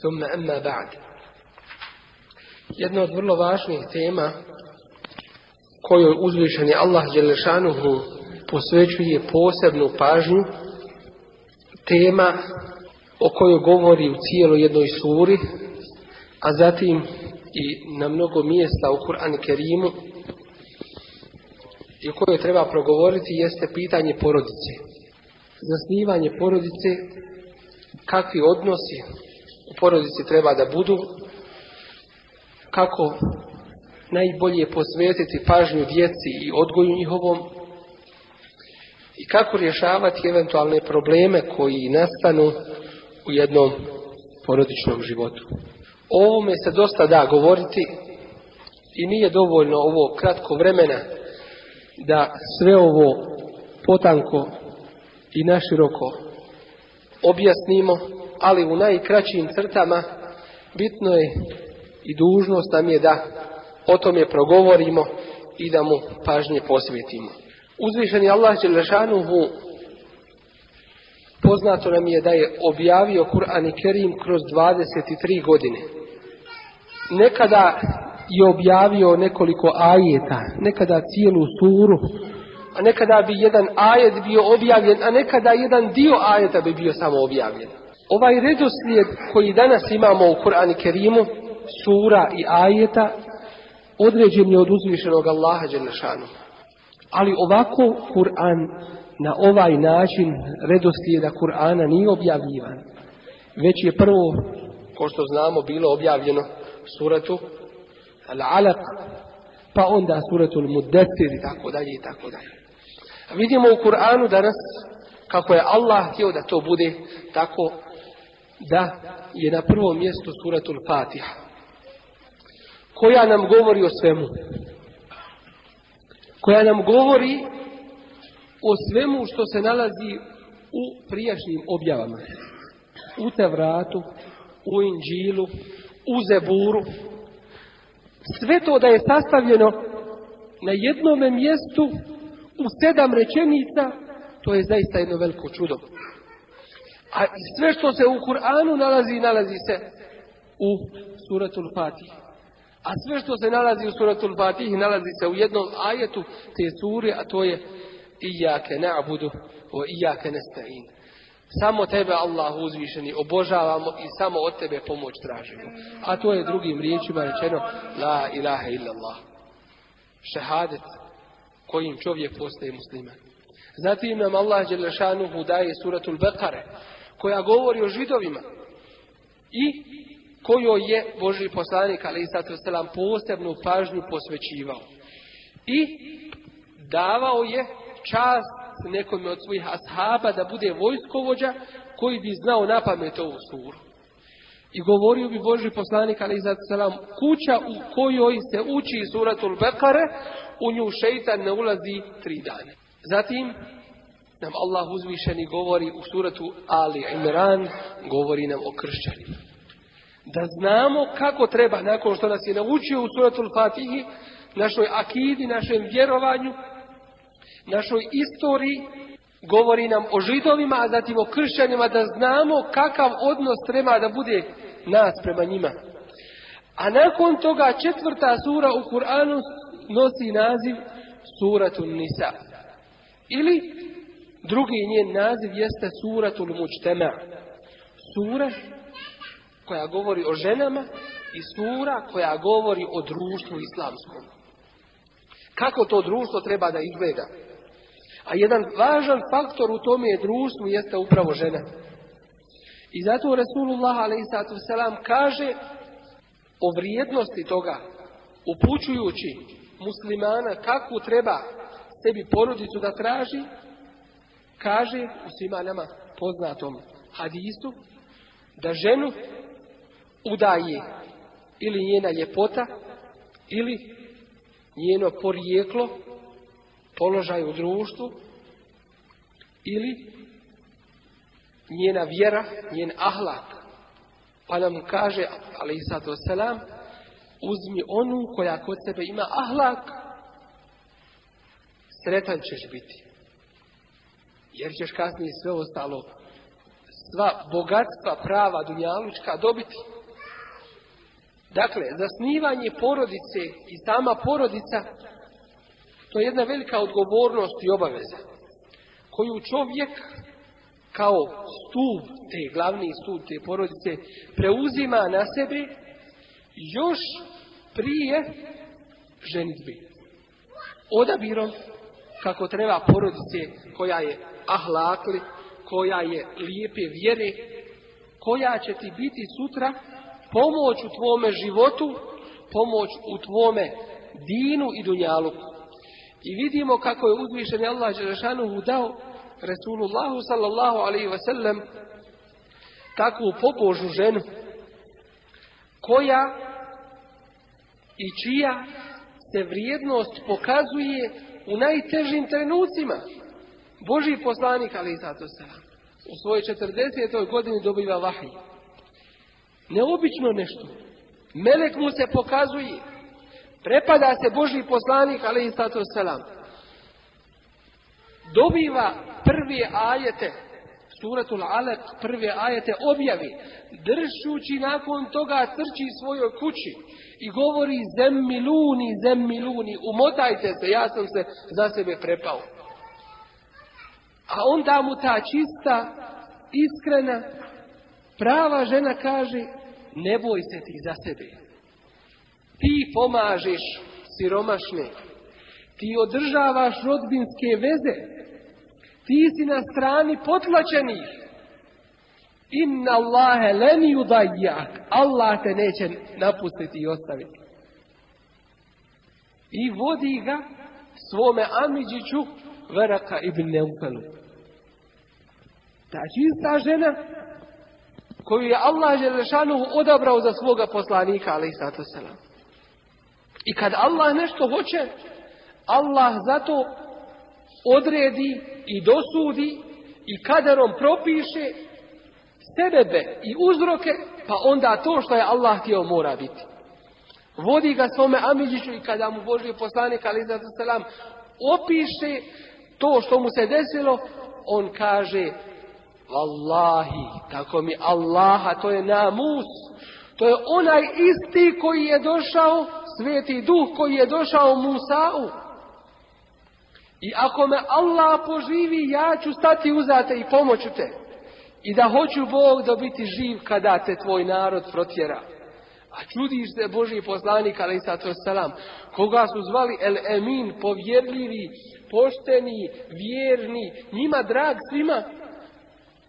Thumma Jedna od vrlo važnih tema kojoj uzvišeni Allah Đelešanuhu posvećuje posebnu pažnju tema o kojoj govori u cijeloj jednoj suri, a zatim i na mnogo mjesta u Kur'an Kerimu i o kojoj treba progovoriti jeste pitanje porodice. Zasnivanje porodice, kakvi odnosi u porodici treba da budu, kako najbolje posvetiti pažnju djeci i odgoju njihovom i kako rješavati eventualne probleme koji nastanu u jednom porodičnom životu. O ovome se dosta da govoriti i nije dovoljno ovo kratko vremena da sve ovo potanko i naširoko objasnimo ali u najkraćim crtama bitno je i dužnost nam je da o tome progovorimo i da mu pažnje posvetimo. Uzvišeni Allah Đelešanuhu poznato nam je da je objavio Kur'an i Kerim kroz 23 godine. Nekada je objavio nekoliko ajeta, nekada cijelu suru, a nekada bi jedan ajet bio objavljen, a nekada jedan dio ajeta bi bio samo objavljen. Ovaj redoslijed koji danas imamo u Kur'an Kerimu, sura i ajeta, određen je od uzvišenog Allaha Đelešanu. Ali ovako Kur'an na ovaj način redoslijeda Kur'ana nije objavljivan. Već je prvo, ko što znamo, bilo objavljeno suratu Al-Alaq, pa onda suratu Al-Muddetir i tako dalje tako dalje. vidimo u Kur'anu danas kako je Allah htio da to bude tako da je na prvom mjestu suratul Fatiha, koja nam govori o svemu. Koja nam govori o svemu što se nalazi u prijašnjim objavama. U Tevratu, u Inđilu, u Zeburu. Sve to da je sastavljeno na jednome mjestu u sedam rečenica, to je zaista jedno veliko čudo. A sve što se u Kur'anu nalazi, nalazi se u suratul Fatih. A sve što se nalazi u suratul Fatih, nalazi se u jednom ajetu te sure, a to je Iyake na'budu o Iyake nesta'in. Samo tebe, Allah uzvišeni, obožavamo i samo od tebe pomoć tražimo. A to je drugim riječima rečeno La ilaha illallah. Šehadet kojim čovjek postaje musliman. Zatim nam Allah Đelešanuhu daje suratul Bekare, koja govori o židovima i kojoj je Boži poslanik ali selam posebnu pažnju posvećivao. I davao je čast nekom od svojih ashaba da bude vojskovođa koji bi znao napamet ovu suru. I govorio bi Boži poslanik ali selam kuća u kojoj se uči suratul Bekare u nju šeitan ne ulazi tri dana. Zatim nam Allah uzvišeni govori u suratu Ali Imran, govori nam o kršćanima. Da znamo kako treba, nakon što nas je naučio u suratu Fatihi, našoj akidi, našem vjerovanju, našoj istoriji, govori nam o židovima, a zatim o kršćanima, da znamo kakav odnos treba da bude nas prema njima. A nakon toga četvrta sura u Kur'anu nosi naziv suratu Nisa. Ili Drugi njen naziv jeste suratul mučtema. Sura koja govori o ženama i sura koja govori o društvu islamskom. Kako to društvo treba da izgleda? A jedan važan faktor u tome je društvu jeste upravo žena. I zato Rasulullah a.s. kaže o vrijednosti toga, upućujući muslimana kakvu treba sebi porodicu da traži Kaže u svima nama poznatom hadisu da ženu udaje ili njena ljepota ili njeno porijeklo, položaj u društvu ili njena vjera, njen ahlak. Pa nam kaže, ali i sad uzmi onu koja kod sebe ima ahlak, sretan ćeš biti. Jer ćeš kasnije sve ostalo, sva bogatstva prava dunjalučka dobiti. Dakle, zasnivanje porodice i sama porodica, to je jedna velika odgovornost i obaveza. Koju čovjek kao stup te, glavni stup te porodice, preuzima na sebe još prije ženitbi. Odabirom kako treba porodice koja je ahlakli, koja je lijepe vjere, koja će ti biti sutra pomoć u tvome životu, pomoć u tvome dinu i dunjalu. I vidimo kako je uzvišen Allah mu dao Resulullahu sallallahu alaihi wasallam takvu pobožnu ženu koja i čija se vrijednost pokazuje u najtežim trenucima. Boži poslanik, ali i u svojoj 40. godini dobiva vahij. Neobično nešto. Melek mu se pokazuje. Prepada se Boži poslanik, ali i Dobiva prvi ajete, suratul Alek, prve ajete objavi. Dršući nakon toga trči svojoj kući i govori zemmiluni, zemmiluni, umotajte se, ja sam se za sebe prepao. A onda mu ta čista, iskrena, prava žena kaže, ne boj se ti za sebe. Ti pomažeš siromašne, ti održavaš rodbinske veze, ti si na strani potlačenih. Inna Allahe leni udajjak, Allah te neće napustiti i ostaviti. I vodi ga svome Amidžiću Veraka ibn Neukalu. Ta žena koju je Allah Želešanu odabrao za svoga poslanika, ali i kad Allah nešto hoće, Allah zato odredi i dosudi i kaderom propiše sebebe i uzroke, pa onda to što je Allah htio mora biti. Vodi ga svome Amidžiću i kada mu Boži poslanik, ali selam, opiše to što mu se desilo, on kaže, Allahi, tako mi Allaha, to je namus. To je onaj isti koji je došao, sveti duh koji je došao Musa'u. I ako me Allah poživi, ja ću stati uzate i pomoću te. I da hoću Bog da biti živ kada te tvoj narod protjera. A čudiš se Boži poslanik, ali i koga su zvali El Emin, povjerljivi, pošteni, vjerni, njima drag svima.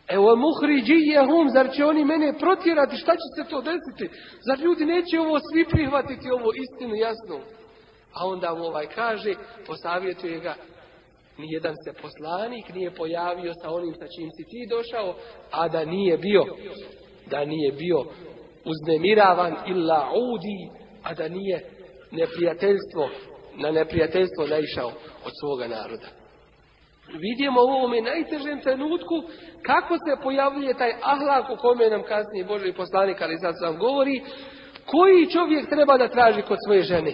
Evo muhriđi jehum, zar će oni mene protjerati, šta će se to desiti? Zar ljudi neće ovo svi prihvatiti, ovo istinu jasnu? A onda mu ovaj kaže, posavjetuje ga, nijedan se poslanik nije pojavio sa onim sa čim si ti došao, a da nije bio, da nije bio uznemiravan illa udi, a da nije neprijateljstvo, na neprijateljstvo naišao od svoga naroda. Vidimo u ovome najtežem trenutku kako se pojavljuje taj ahlak o kome nam kasnije Boži poslanik, ali sad sam govori, koji čovjek treba da traži kod svoje žene.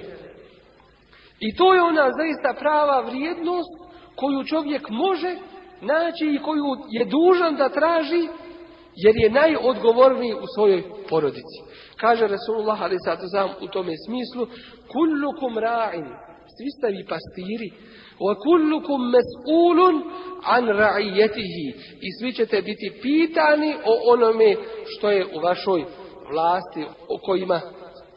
I to je ona zaista prava vrijednost koju čovjek može naći i koju je dužan da traži jer je najodgovorniji u svojoj porodici. Kaže Rasulullah ali sad u tome smislu kullukum ra'in svi ste vi pastiri. وَكُلُّكُمْ مَسْئُولٌ I svi ćete biti pitani o onome što je u vašoj vlasti, o kojima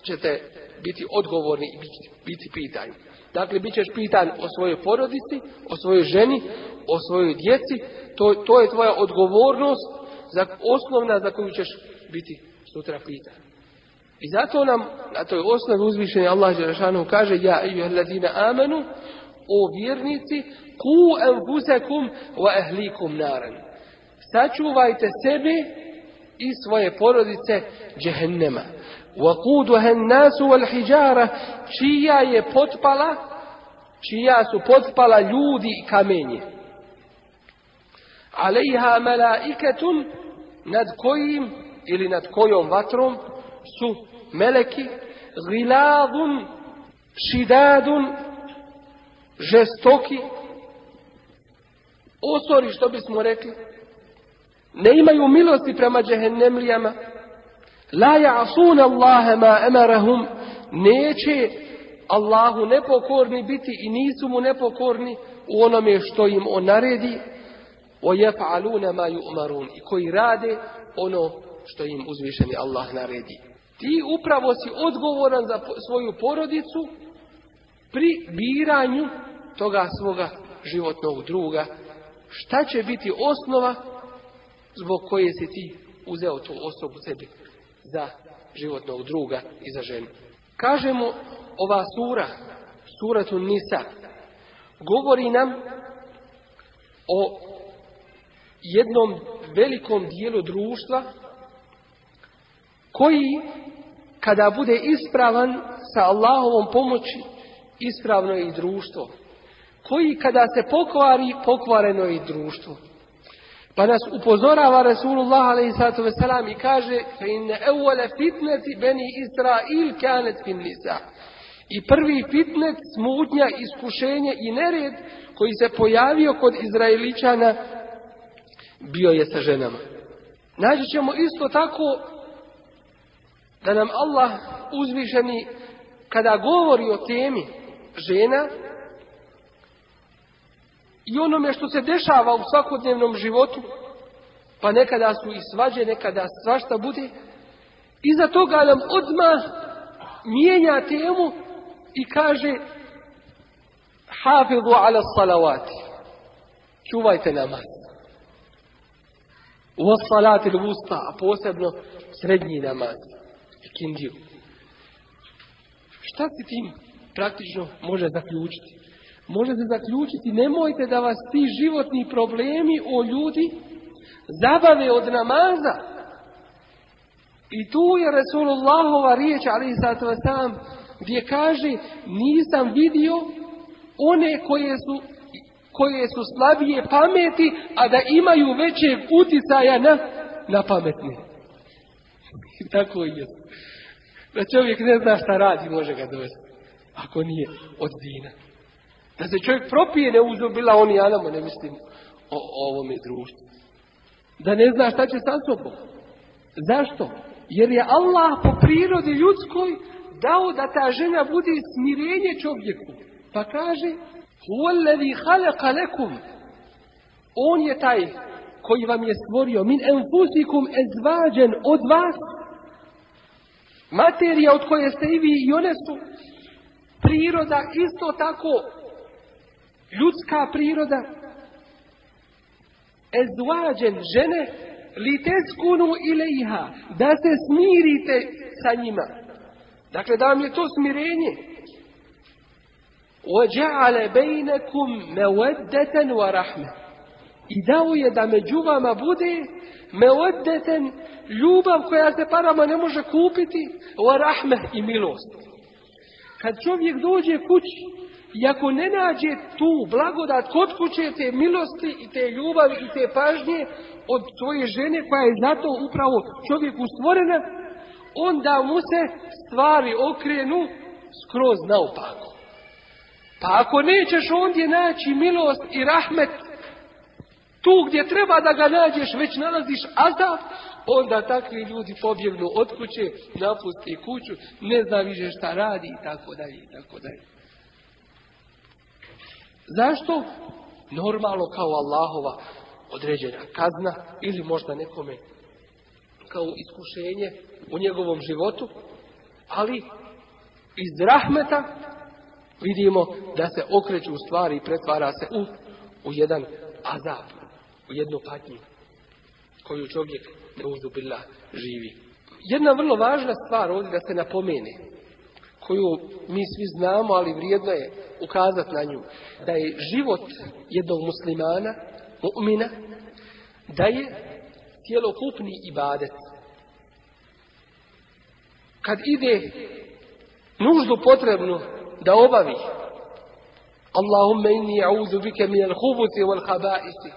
ćete biti odgovorni i biti, biti pitani. Dakle, bit ćeš pitan o svojoj porodici, o svojoj ženi, o svojoj djeci. To, to je tvoja odgovornost, za, osnovna za koju ćeš biti sutra pitan. I zato nam na toj osnovi uzvišeni Allah Đerašanu kaže Ja i ijuhallazina amanu o vjernici ku enfusekum wa ehlikum naran. Sačuvajte sebi i svoje porodice džehennema. Wa kuduha nasu wal hijjara čija je potpala čija su potpala ljudi i kamenje. Alejha malaiketun nad kojim ili nad kojom vatrom su meleki giladun šidadun žestoki osori što bismo rekli ne imaju milosti prema džehennemlijama la ja'asuna Allahe ma emarahum neće Allahu nepokorni biti i nisu mu nepokorni u onome što im on naredi o jef'aluna ma i koji rade ono što im uzvišeni Allah naredi ti upravo si odgovoran za svoju porodicu pri biranju toga svoga životnog druga. Šta će biti osnova zbog koje si ti uzeo tu osobu sebi za životnog druga i za ženu. Kažemo ova sura, suratu Nisa, govori nam o jednom velikom dijelu društva koji kada bude ispravan sa Allahovom pomoći, ispravno je i društvo. Koji kada se pokvari, pokvareno je i društvo. Pa nas upozorava Rasulullah a.s. i kaže fitneti kanet I prvi fitnet, smutnja, iskušenje i nered koji se pojavio kod Izraeličana bio je sa ženama. Naći ćemo isto tako da nam Allah uzvišeni kada govori o temi žena i onome što se dešava u svakodnevnom životu, pa nekada su i svađe, nekada svašta bude, iza toga nam odmah mijenja temu i kaže hafizu ala salavati, čuvajte namaz. U salati a posebno srednji namaz. Šta se tim praktično može zaključiti? Može se zaključiti, nemojte da vas ti životni problemi o ljudi zabave od namaza. I tu je Resulullahova riječ, ali sad vas sam, gdje kaže, nisam vidio one koje su, koje su slabije pameti, a da imaju veće uticaja na, na pametne. Tako je. Da čovjek ne zna šta radi, može ga dovesti. Ako nije od dina. Da se čovjek propije ne uzubila, bila on i ne mislim o, o ovome društvu. Da ne zna šta će sa sobom. Zašto? Jer je Allah po prirodi ljudskoj dao da ta žena bude smirenje čovjeku. Pa kaže, On je taj koji vam je stvorio min enfusikum ezvađen od vas Materija od koje ste i vi i su priroda, isto tako ljudska priroda. Ezvađen žene ili iha, da se smirite sa njima. Dakle, da vam je to smirenje. وَجَعَلَ بَيْنَكُمْ مَوَدَّةً وَرَحْمَةً I dao je da među vama bude meodeten, ljubav koja se parama ne može kupiti, o rahme i milost. Kad čovjek dođe kući, i ako ne nađe tu blagodat kod kuće te milosti i te ljubavi i te pažnje od svoje žene koja je zato upravo čovjeku stvorena, onda mu se stvari okrenu skroz naopako. Pa ako nećeš ondje naći milost i rahmet tu gdje treba da ga nađeš, već nalaziš azab, onda takvi ljudi pobjegnu od kuće, napusti kuću, ne zna više šta radi i tako dalje i tako dalje. Zašto? Normalno kao Allahova određena kazna ili možda nekome kao iskušenje u njegovom životu, ali iz rahmeta vidimo da se okreću stvari i pretvara se u, u jedan azab, u jednu patnju koju čovjek ne uzubila živi. Jedna vrlo važna stvar ovdje da se napomene, koju mi svi znamo, ali vrijedno je ukazati na nju, da je život jednog muslimana, mu'mina, da je cjelokupni ibadet. Kad ide nuždu potrebnu da obavi, Allahumme inni a'udhu bike min al-khubuti wal-haba'isi,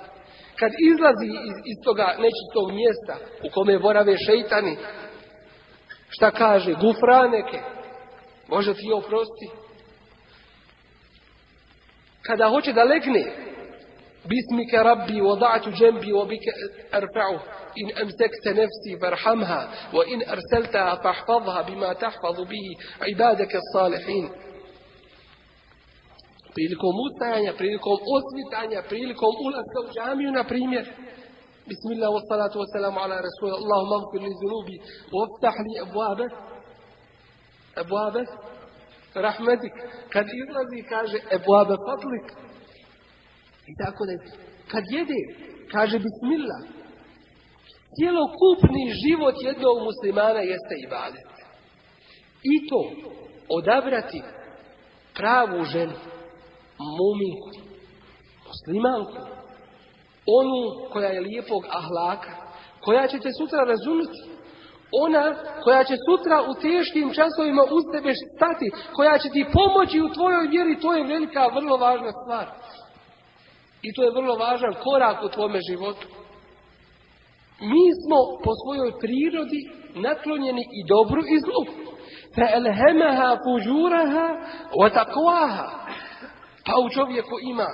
kad izlazi iz, iz toga nečitog mjesta u kome borave šeitani, šta kaže, gufraneke, može ti oprosti. Kada hoće da legne, bismike rabbi, vodaću džembi, obike arfa'u, in emsekte nefsi, varhamha, wa in arselta, fahfadha, bima tahfadhu bihi, ibadeke salihin prilikom ustajanja, prilikom osvitanja, prilikom ulaska u džamiju, na primjer, Bismillah, wassalatu wassalamu ala rasulah, Allahumma mfir li zunubi, waftah li abuabe, abuabe, rahmetik, kad izlazi, kaže, abuabe fatlik, i tako da, kad jede, kaže, Bismillah, Cijelokupni život jednog muslimana jeste ibadet. I to odabrati pravu ženu, muminku, muslimanku, onu koja je lijepog ahlaka, koja će te sutra razumjeti, ona koja će sutra u teškim časovima uz tebe stati, koja će ti pomoći u tvojoj vjeri, to je velika, vrlo važna stvar. I to je vrlo važan korak u tvome životu. Mi smo po svojoj prirodi naklonjeni i dobru i zlu. فَأَلْهَمَهَا wa otakoaha. Pa u čovjeku ima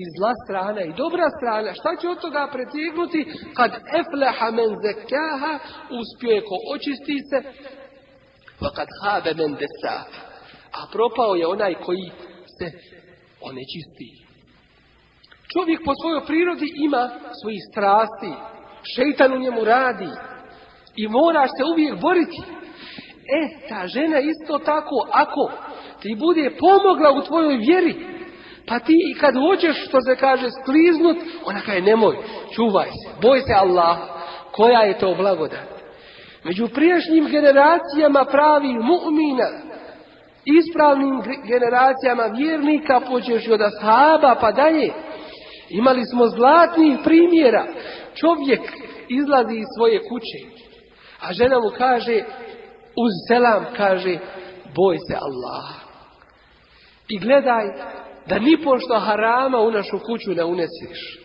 i zla strana i dobra strana. Šta će od toga pretjegnuti kad efleha men zekaha uspio je ko očisti se pa kad habe men A propao je onaj koji se onečisti. Čovjek po svojoj prirodi ima svojih strasti. Šeitan u njemu radi. I moraš se uvijek boriti. E, ta žena isto tako, ako ti bude pomogla u tvojoj vjeri, pa ti i kad hoćeš, što se kaže, skliznut, ona kaže nemoj, čuvaj se, boj se Allah. Koja je to blagodat? Među prijašnjim generacijama pravi mu'mina, ispravnim generacijama vjernika, počeš od ashaba pa dalje, imali smo zlatnih primjera. Čovjek izlazi iz svoje kuće, a žena mu kaže, uz selam kaže, boj se Allah. I gledaj da pošto harama u našu kuću ne unesiš.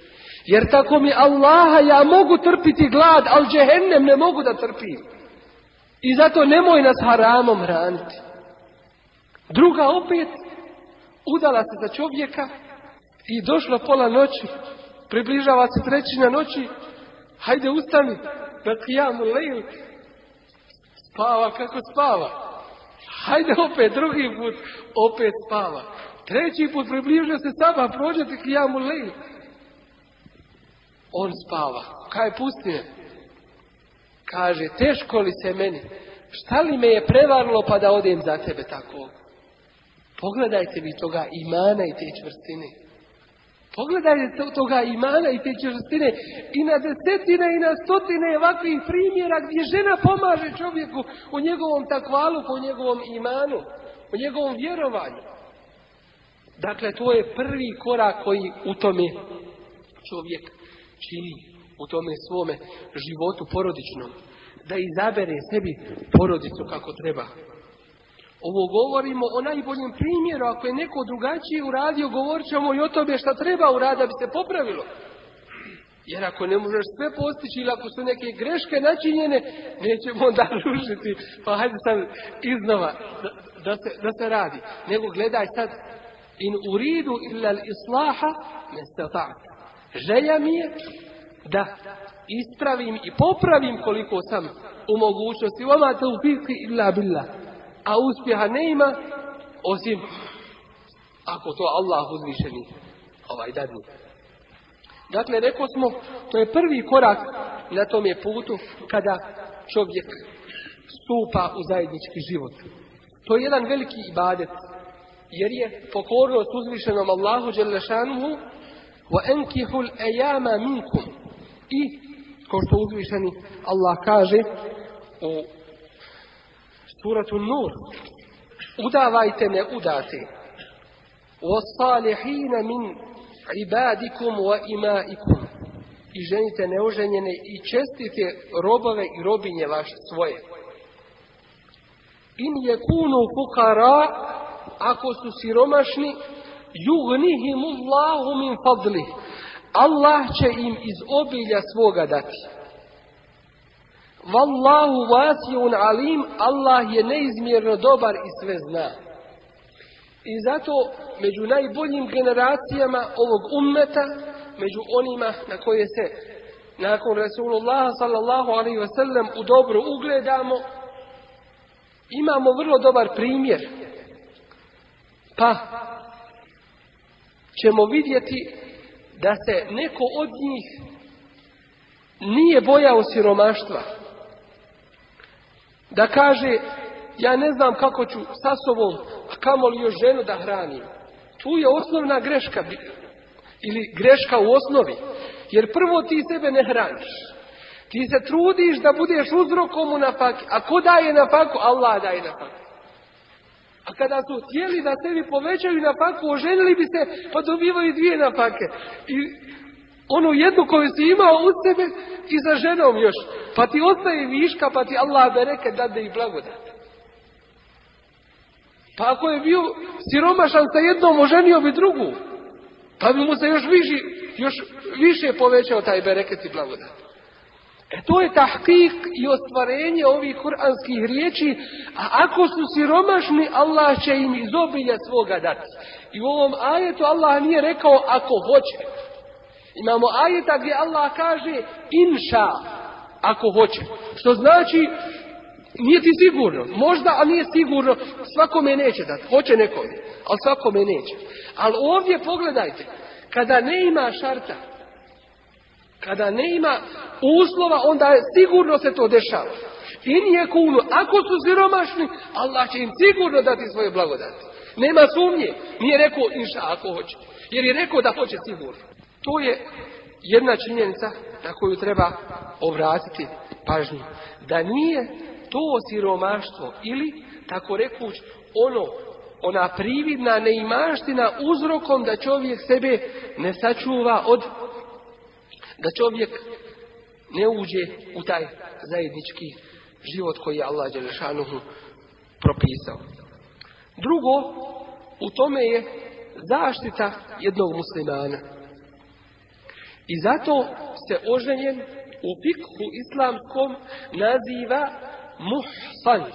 Jer tako mi Allaha ja mogu trpiti glad, ali džehennem ne mogu da trpim. I zato nemoj nas haramom hraniti. Druga opet, udala se za čovjeka i došlo pola noći, približava se trećina noći, hajde ustani, lejl, spava kako spava. Hajde opet drugi put, opet spava. Treći put približio se sama, prođe ti jamu li. On spava. Kaj pustine. Kaže, teško li se meni? Šta li me je prevarilo pa da odem za tebe tako? Pogledajte vi toga imana i te čvrstine. Pogledajte toga imana i te čvrstine. I na desetine i na stotine ovakvih primjera gdje žena pomaže čovjeku u njegovom takvalu, po njegovom imanu, u njegovom vjerovanju. Dakle, to je prvi korak koji u tome čovjek čini, u tome svome životu porodičnom. Da izabere sebi porodicu kako treba. Ovo govorimo o najboljem primjeru, ako je neko drugačije uradio, govorit ćemo i o tome šta treba uraditi da bi se popravilo. Jer ako ne možeš sve postići ili ako su neke greške načinjene, nećemo onda rušiti, pa hajde sad iznova da, da, se, da se radi. Nego gledaj sad In uridu illa islaha, Želja mi je da ispravim i popravim koliko sam u mogućnosti. te illa A uspjeha ne ima osim ako to Allah uzvišeni ovaj dadni. Dakle, rekao smo, to je prvi korak na tom je putu kada čovjek stupa u zajednički život. To je jedan veliki ibadet jer je pokornost uzvišenom Allahu Đelešanuhu enkihul ejama minkum I, kao što uzvišeni Allah kaže u suratu Nur, udavajte me udati. min ibadikum wa imaikum I ženite neoženjene i čestite robove i robinje vaše svoje. In yakunu fuqara ako su siromašni, yughnihimullahu min fadlih. Allah će im iz obilja svoga dati. Wallahu alim, Allah je neizmjerno dobar i sve zna. I zato među najboljim generacijama ovog ummeta, među onima na koje se nakon Rasulullah sallallahu alaihi wasallam u dobro ugledamo, imamo vrlo dobar primjer pa ćemo vidjeti da se neko od njih nije bojao siromaštva. Da kaže, ja ne znam kako ću sa sobom, a li još ženu da hranim. Tu je osnovna greška ili greška u osnovi. Jer prvo ti sebe ne hraniš. Ti se trudiš da budeš uzrokom u napaku. A ko daje nafaku, Allah daje nafaku. A kada su htjeli da sebi povećaju na paku, oženili bi se, pa dobivaju dvije napake. I onu jednu koju si imao u sebe i za ženom još. Pa ti ostaje viška, pa ti Allah bereke dade i blagodat. Pa ako je bio siromašan sa jednom, oženio bi drugu. Pa bi mu se još, viži, još više povećao taj bereket i blagodat. E to je tahkik i ostvarenje ovih kuranskih riječi, a ako su siromašni, Allah će im izobilja svoga dati. I u ovom ajetu Allah nije rekao ako hoće. Imamo ajeta gdje Allah kaže inša, ako hoće. Što znači, nije ti sigurno. Možda, ali nije sigurno. Svakome neće dati. Hoće nekome, ali svakome neće. Ali ovdje pogledajte, kada ne ima šarta, kada ne ima uslova, onda sigurno se to dešava. I nije kunu. Ako su siromašni, Allah će im sigurno dati svoje blagodati. Nema sumnje. Nije rekao inša ako hoće. Jer je rekao da hoće sigurno. To je jedna činjenica na koju treba obratiti pažnju. Da nije to siromaštvo ili, tako rekuć, ono, ona prividna neimaština uzrokom da čovjek sebe ne sačuva od da čovjek ne uđe u taj zajednički život koji je Allah Đelešanuhu propisao. Drugo, u tome je zaštita jednog muslimana. I zato se oženjen u pikhu islamskom naziva muhsan.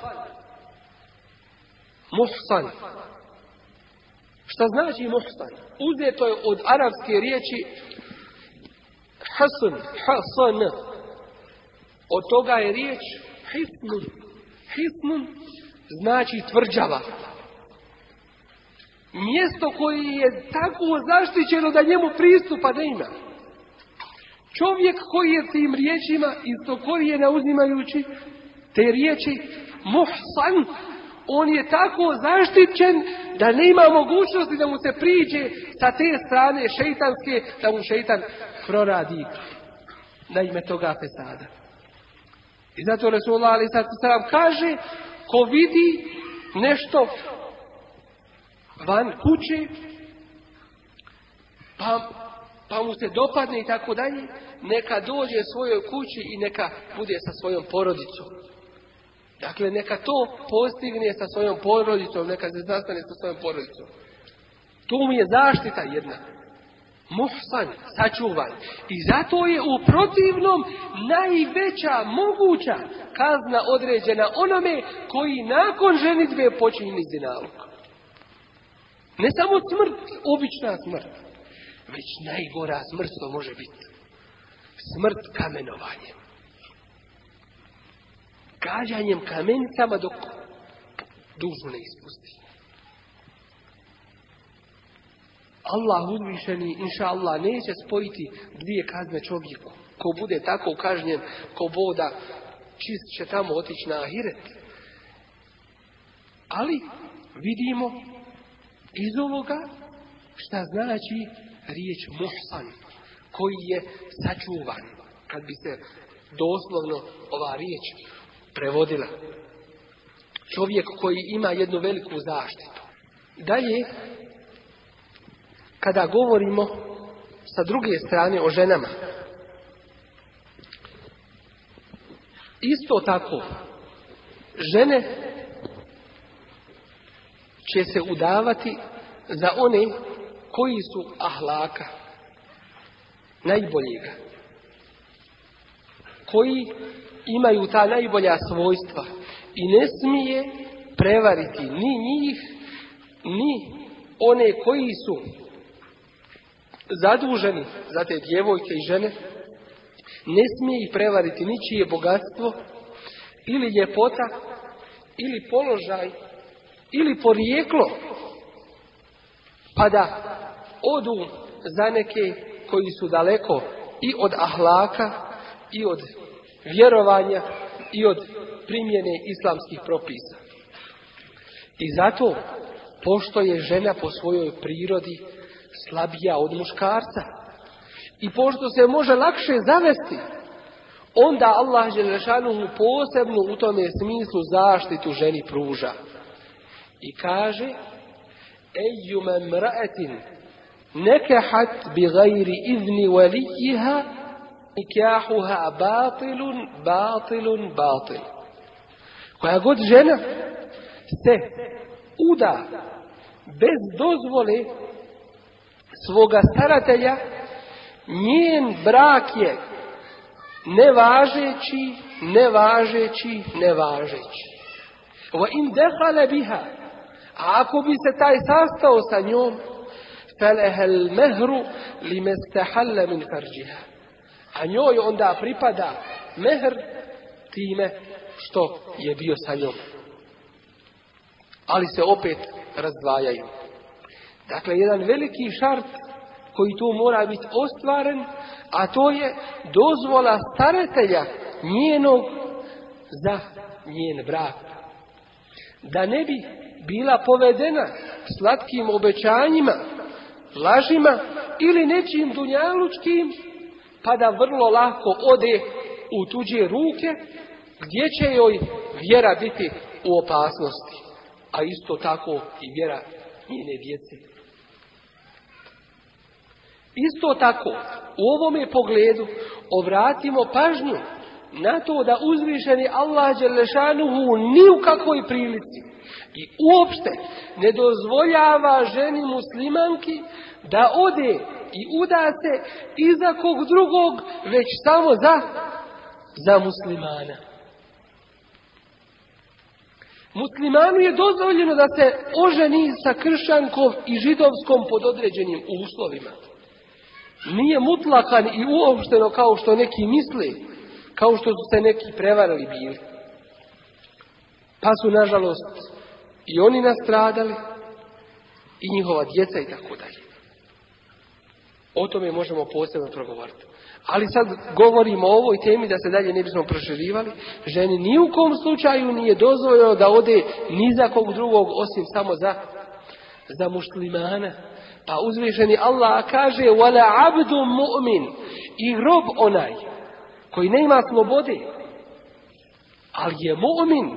Muhsan. Šta znači muhsan? Uzeto je od arapske riječi Hasan, Hasan. Od toga je riječ hisnun. Hisnun znači tvrđava. Mjesto koje je tako zaštićeno da njemu pristupa ne ima. Čovjek koji je tim riječima to koji je nauzimajući te riječi mohsan, on je tako zaštićen da nema mogućnosti da mu se priđe sa te strane šeitanske, da mu šeitan proradi na ime toga pesada. I zato Resulullah ali sad kaže, ko vidi nešto van kuće, pa, pa mu se dopadne i tako dalje, neka dođe svojoj kući i neka bude sa svojom porodicom. Dakle, neka to postigne sa svojom porodicom, neka se zastane sa svojom porodicom. Tu mu je zaštita jedna muhsan, sačuvan. I zato je u protivnom najveća moguća kazna određena onome koji nakon ženitve počinje zinalog. Ne samo smrt, obična smrt, već najgora smrt to može biti. Smrt kamenovanjem. Gađanjem kamencama dok dužu ne ispusti. Allah uzvišeni, inša Allah, neće spojiti dvije kazne čovjeku. Ko bude tako kažnjen, ko boda, čist će tamo otići na ahiret. Ali vidimo iz ovoga šta znači riječ muhsan, koji je sačuvan. Kad bi se doslovno ova riječ prevodila. Čovjek koji ima jednu veliku zaštitu. je kada govorimo sa druge strane o ženama. Isto tako, žene će se udavati za one koji su ahlaka, najboljega, koji imaju ta najbolja svojstva i ne smije prevariti ni njih, ni one koji su zaduženi za te djevojke i žene, ne smije ih prevariti ničije bogatstvo ili ljepota ili položaj ili porijeklo, pa da odu za neke koji su daleko i od ahlaka i od vjerovanja i od primjene islamskih propisa. I zato, pošto je žena po svojoj prirodi slabija od muškarca. I pošto se može lakše zavesti, onda Allah mu posebno u tome smislu zaštitu ženi pruža. I kaže, ejume mraetin nekehat bi gajri izni velijiha nikahuha batilun, batilun, batil. Koja god žena se uda bez dozvole svoga staratelja, njen brak je nevažeći, nevažeći, nevažeći. Wa in dehala biha, a ako bi se taj sastao sa njom, felehel mehru li mestahalla min karđiha. A njoj onda pripada mehr time što je bio sa njom. Ali se opet razdvajaju. Dakle, jedan veliki šart koji tu mora biti ostvaren, a to je dozvola staratelja njenog za njen brak. Da ne bi bila povedena slatkim obećanjima, lažima ili nečim dunjalučkim, pa da vrlo lako ode u tuđe ruke, gdje će joj vjera biti u opasnosti, a isto tako i vjera njene djece. Isto tako, u ovome pogledu obratimo pažnju na to da uzvišeni Allah Đelešanuhu ni u kakvoj prilici i uopšte ne dozvoljava ženi muslimanki da ode i uda se iza kog drugog, već samo za, za muslimana. Muslimanu je dozvoljeno da se oženi sa kršankom i židovskom pod određenim uslovima nije mutlakan i uopšteno kao što neki misle, kao što su se neki prevarali bili. Pa su, nažalost, i oni nastradali, i njihova djeca i tako dalje. O tome možemo posebno progovoriti. Ali sad govorimo o ovoj temi da se dalje ne bismo proširivali. Ženi ni u kom slučaju nije dozvoljeno da ode ni za kog drugog osim samo za, za muslimana. A uzvišeni Allah kaže wala abdu mumin I rob onaj koji nema slobode, ali je mu'min,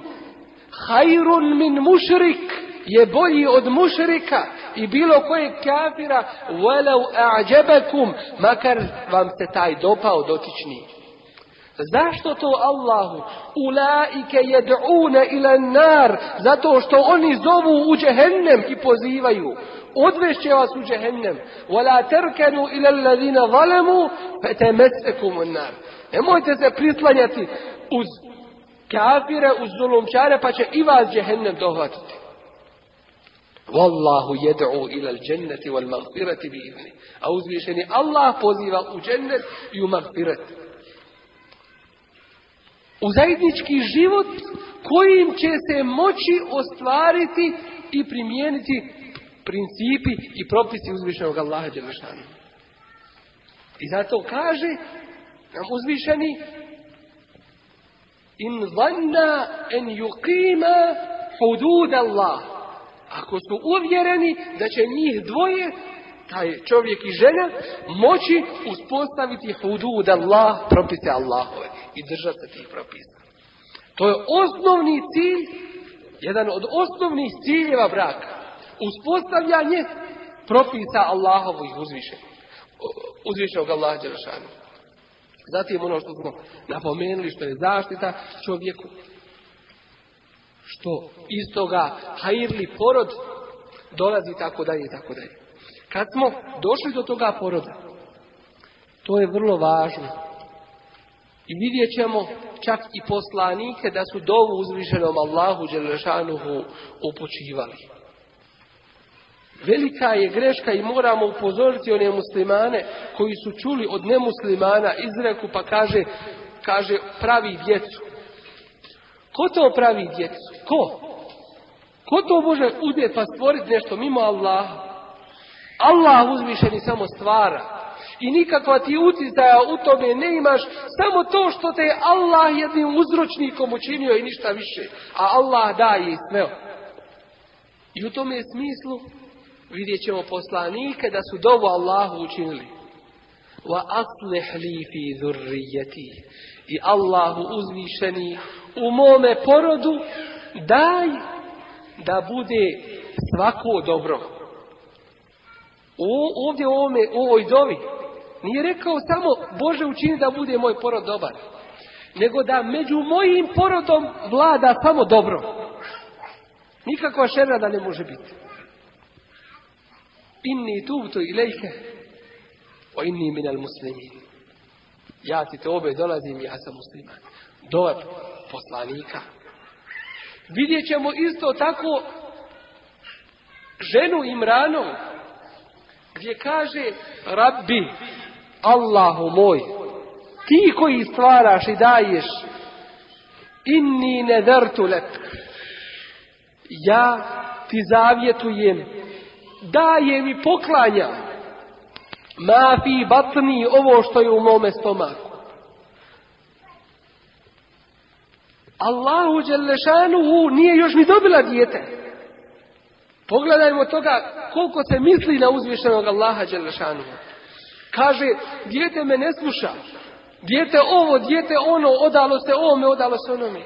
hajrun min mušrik, je bolji od mušrika i bilo kojeg kafira, وَلَوْ أَعْجَبَكُمْ Makar vam se taj dopao dotični. Zašto to Allahu? Ulaike jed'une ila nar. Zato što oni zovu u džehennem i pozivaju odvešće vas u džehennem. Wala terkenu ila alladhina zalemu mesekum an-nar. Nemojte se prislanjati uz kafire, uz zulumčare, pa će i vas džehennem dohvatiti. Wallahu jedu ila al wal maghfirati bi izni. A uzvišeni Allah poziva u džennet i u U zajednički život kojim će se moći ostvariti i primijeniti principi i propisi uzvišenog Allaha Đelešanu. I zato kaže nam uzvišeni in vanna en hudud Allah. Ako su uvjereni da će njih dvoje, taj čovjek i žena, moći uspostaviti hudud Allah, propise Allahove i držati se tih propisa. To je osnovni cilj, jedan od osnovnih ciljeva braka uspostavljanje propisa Allahovih uzviše. Uzvišenog Allaha Đerašanu. Zatim ono što smo napomenuli, što je zaštita čovjeku. Što iz toga hajirli porod dolazi tako dalje i tako dalje. Kad smo došli do toga poroda, to je vrlo važno. I vidjet ćemo čak i poslanike da su dovu uzvišenom Allahu Đelešanuhu upućivali. Velika je greška i moramo upozoriti one muslimane koji su čuli od nemuslimana izreku pa kaže, kaže pravi djecu. Ko to pravi djecu? Ko? Ko to može uzeti pa stvoriti nešto mimo Allaha? Allah ni samo stvara. I nikakva ti utjecaja u tome ne imaš, samo to što te je Allah jednim uzročnikom učinio i ništa više. A Allah daje i sveo. I u tome je smislu vidjet ćemo poslanike da su dovu Allahu učinili. Wa aslih li fi zurrijeti. I Allahu uzvišeni u mome porodu daj da bude svako dobro. O, ovdje u ovome, ovoj dovi nije rekao samo Bože učini da bude moj porod dobar. Nego da među mojim porodom vlada samo dobro. Nikakva da ne može biti inni tubtu ilajke, o inni minal muslimin. Ja ti te obe dolazim, ja sam musliman. Dove poslanika. Vidjet ćemo isto tako ženu Imranom, gdje kaže, Rabbi, Allahu moj, ti koji stvaraš i daješ, inni ne Ja ti zavjetujem daje mi poklanja mafi batni ovo što je u mome stomaku. Allahu Đelešanuhu nije još ni dobila dijete. Pogledajmo toga koliko se misli na uzvišenog Allaha Đelešanuhu. Kaže, dijete me ne sluša. Dijete ovo, dijete ono, odalo se ovome, odalo se onome.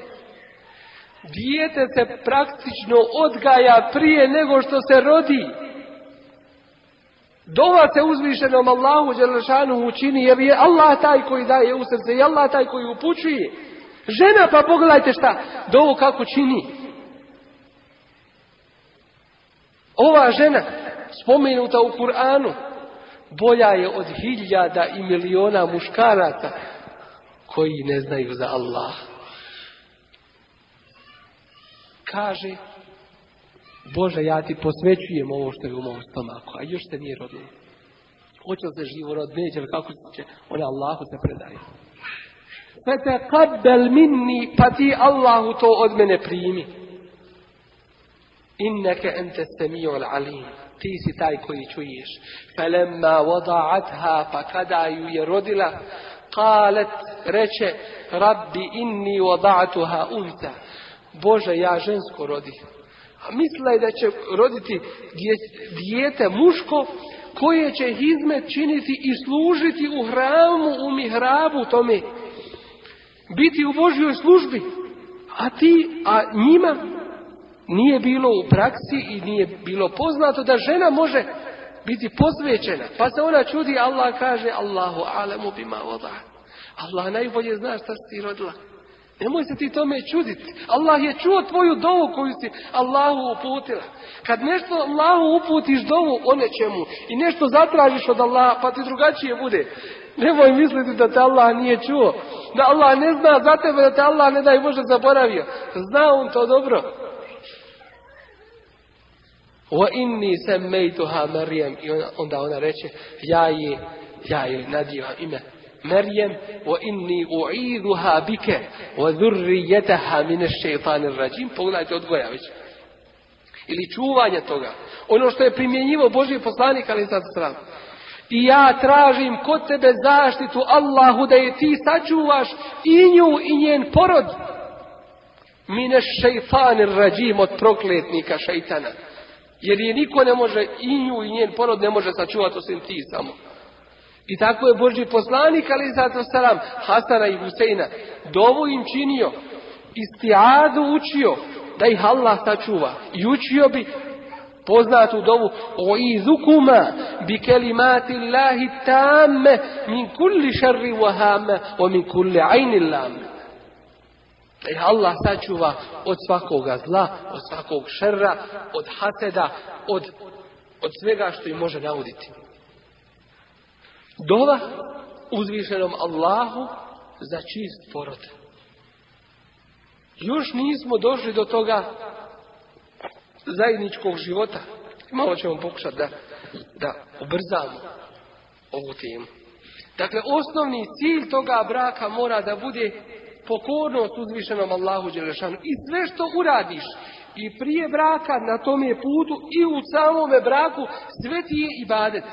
Dijete se praktično odgaja prije nego što se rodi. Dova se uzvišenom Allahu Đelešanu učini jer je Allah taj koji daje u srce i Allah taj koji upućuje. Žena pa pogledajte šta, dovo kako čini. Ova žena spomenuta u Kur'anu bolja je od hiljada i miliona muškaraca koji ne znaju za Allah. Kaže Bože, ja ti posvećujem ovo što je u mom stomaku, a još se nije rodilo. Hoće li se živo rod, neće li kako će, on Allahu se predaje. Fetekabbel minni, pa ti Allahu to od mene primi. Inneke ente sami'ul alim. Ti si taj koji čuješ. Felemma voda'atha, pa kada ju je rodila, kalet, reče, rabbi inni voda'atuha unta. Bože, ja žensko rodih. A mislila je da će roditi dijete muško koje će hizmet činiti i služiti u hramu, u mihrabu tome. Biti u Božjoj službi. A ti, a njima nije bilo u praksi i nije bilo poznato da žena može biti posvećena. Pa se ona čudi, Allah kaže, Allahu alemu bima voda. Allah najbolje zna šta si rodila. Nemoj se ti tome čuditi. Allah je čuo tvoju dovu koju si Allahu uputila. Kad nešto Allahu uputiš dovu o nečemu i nešto zatražiš od Allaha, pa ti drugačije bude. Nemoj misliti da te Allah nije čuo. Da Allah ne zna za tebe, da te Allah ne daj Bože zaboravio. Zna on to dobro. Wa inni Marijem. I onda ona reče, ja je, ja je nadio ime Merjen o inni u'iduha bike, o Jetaha, mine šeitanir rađim. Pogledajte odgojavić Ili čuvanje toga. Ono što je primjenjivo Boži poslanik, ali sad stran. I ja tražim kod tebe zaštitu Allahu da je ti sačuvaš i nju i njen porod. Mine šeitanir rađim od prokletnika šeitana. Jer je niko ne može, i nju i njen porod ne može sačuvati osim ti samo. I tako je Boži poslanik, ali i salam, Hasana i Huseina, dovu im činio, istijadu učio, da ih Allah sačuva. I učio bi poznatu dovu o izukuma bi kelimati Allahi tamme min kulli šarri vahame, o min kulli ajni Da ih Allah sačuva od svakoga zla, od svakog šerra, od haseda, od, od svega što im može nauditi. Dova uzvišenom Allahu za čist porod. Još nismo došli do toga zajedničkog života. Malo ćemo pokušati da, da ubrzamo ovu temu. Dakle, osnovni cilj toga braka mora da bude pokornost uzvišenom Allahu Đelešanu. I sve što uradiš i prije braka na tom je putu i u samome braku sve ti je ibadet.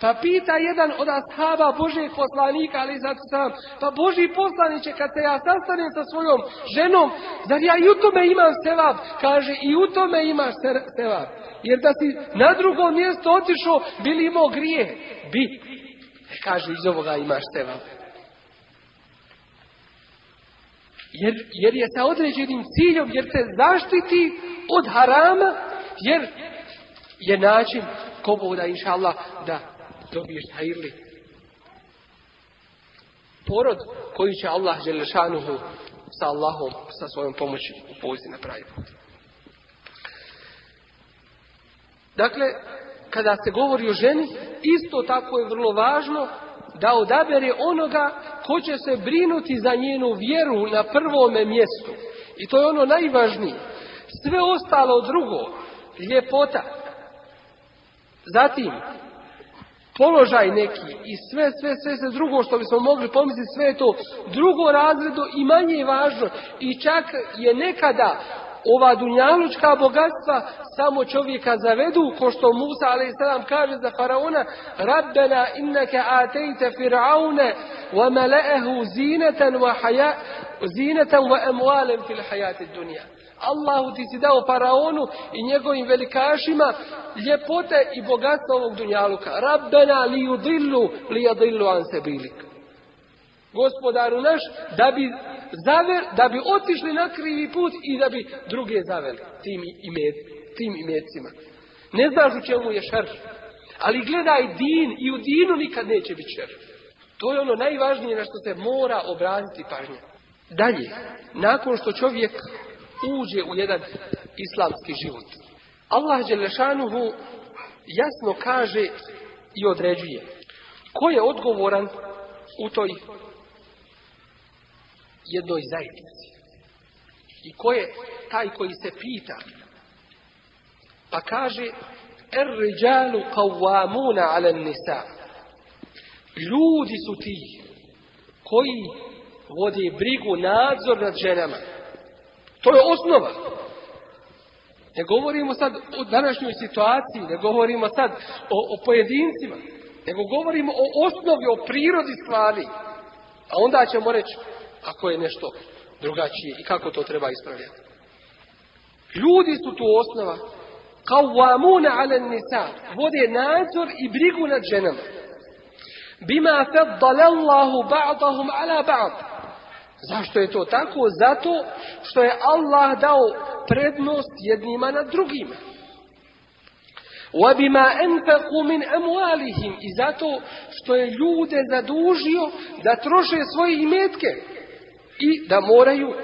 Pa pita jedan od ashaba Božeg poslanika, ali zato sam, pa Boži poslaniće, kad se ja sastanem sa svojom ženom, zar ja i u tome imam sevap? Kaže, i u tome imaš sevap. Jer da si na drugo mjesto otišao, bili imao grije. Bi. E, kaže, iz ovoga imaš sevap. Jer, jer je sa određenim ciljom, jer se zaštiti od harama, jer je način koboda, inša Allah, da dobiješ hajrli. Porod koji će Allah želešanuhu sa Allahom, sa svojom pomoći u poziv napraviti. Dakle, kada se govori o ženi, isto tako je vrlo važno da odabere onoga Hoće se brinuti za njenu vjeru na prvome mjestu. I to je ono najvažnije. Sve ostalo drugo, ljepota, zatim položaj neki i sve, sve, sve, sve drugo što bismo mogli pomisliti, sve je to drugo razredo i manje važno. I čak je nekada ova dunjalučka bogatstva samo čovjeka zavedu, ko što Musa a.s. kaže za faraona Rabbena inneke atejte fir'aune wa mele'ehu zinetan wa, haja, zinetan wa emualem fil hajati dunja. Allahu ti si dao faraonu i njegovim velikašima ljepote i bogatstva ovog dunjaluka. Rabbena li udillu li jadillu an sebilik. Gospodaru naš, da bi Zaver da bi otišli na krivi put i da bi druge zaveli tim, imed, tim imecima. Ne znaš u čemu je šerf. Ali gledaj din i u dinu nikad neće biti šerf. To je ono najvažnije na što se mora obraniti pažnja. Dalje, nakon što čovjek uđe u jedan islamski život. Allah Đelešanuhu jasno kaže i određuje ko je odgovoran u toj jednoj zajednici. I ko je taj koji se pita? Pa kaže, er nisa. Ljudi su ti koji vodi brigu, nadzor nad ženama. To je osnova. Ne govorimo sad o današnjoj situaciji, ne govorimo sad o, o pojedincima, nego govorimo o osnovi, o prirodi stvari. A onda ćemo reći, ako je nešto drugačije i kako to treba ispravljati. Ljudi su tu osnova kao vamuna ale nisa vode nadzor i brigu nad ženama. Bima allahu ba'dahum ala ba'd. Zašto je to tako? Zato što je Allah dao prednost jednima nad drugima. وَبِمَا أَنْفَقُوا مِنْ أَمْوَالِهِمْ I zato što je ljude zadužio da troše svoje imetke i da moraju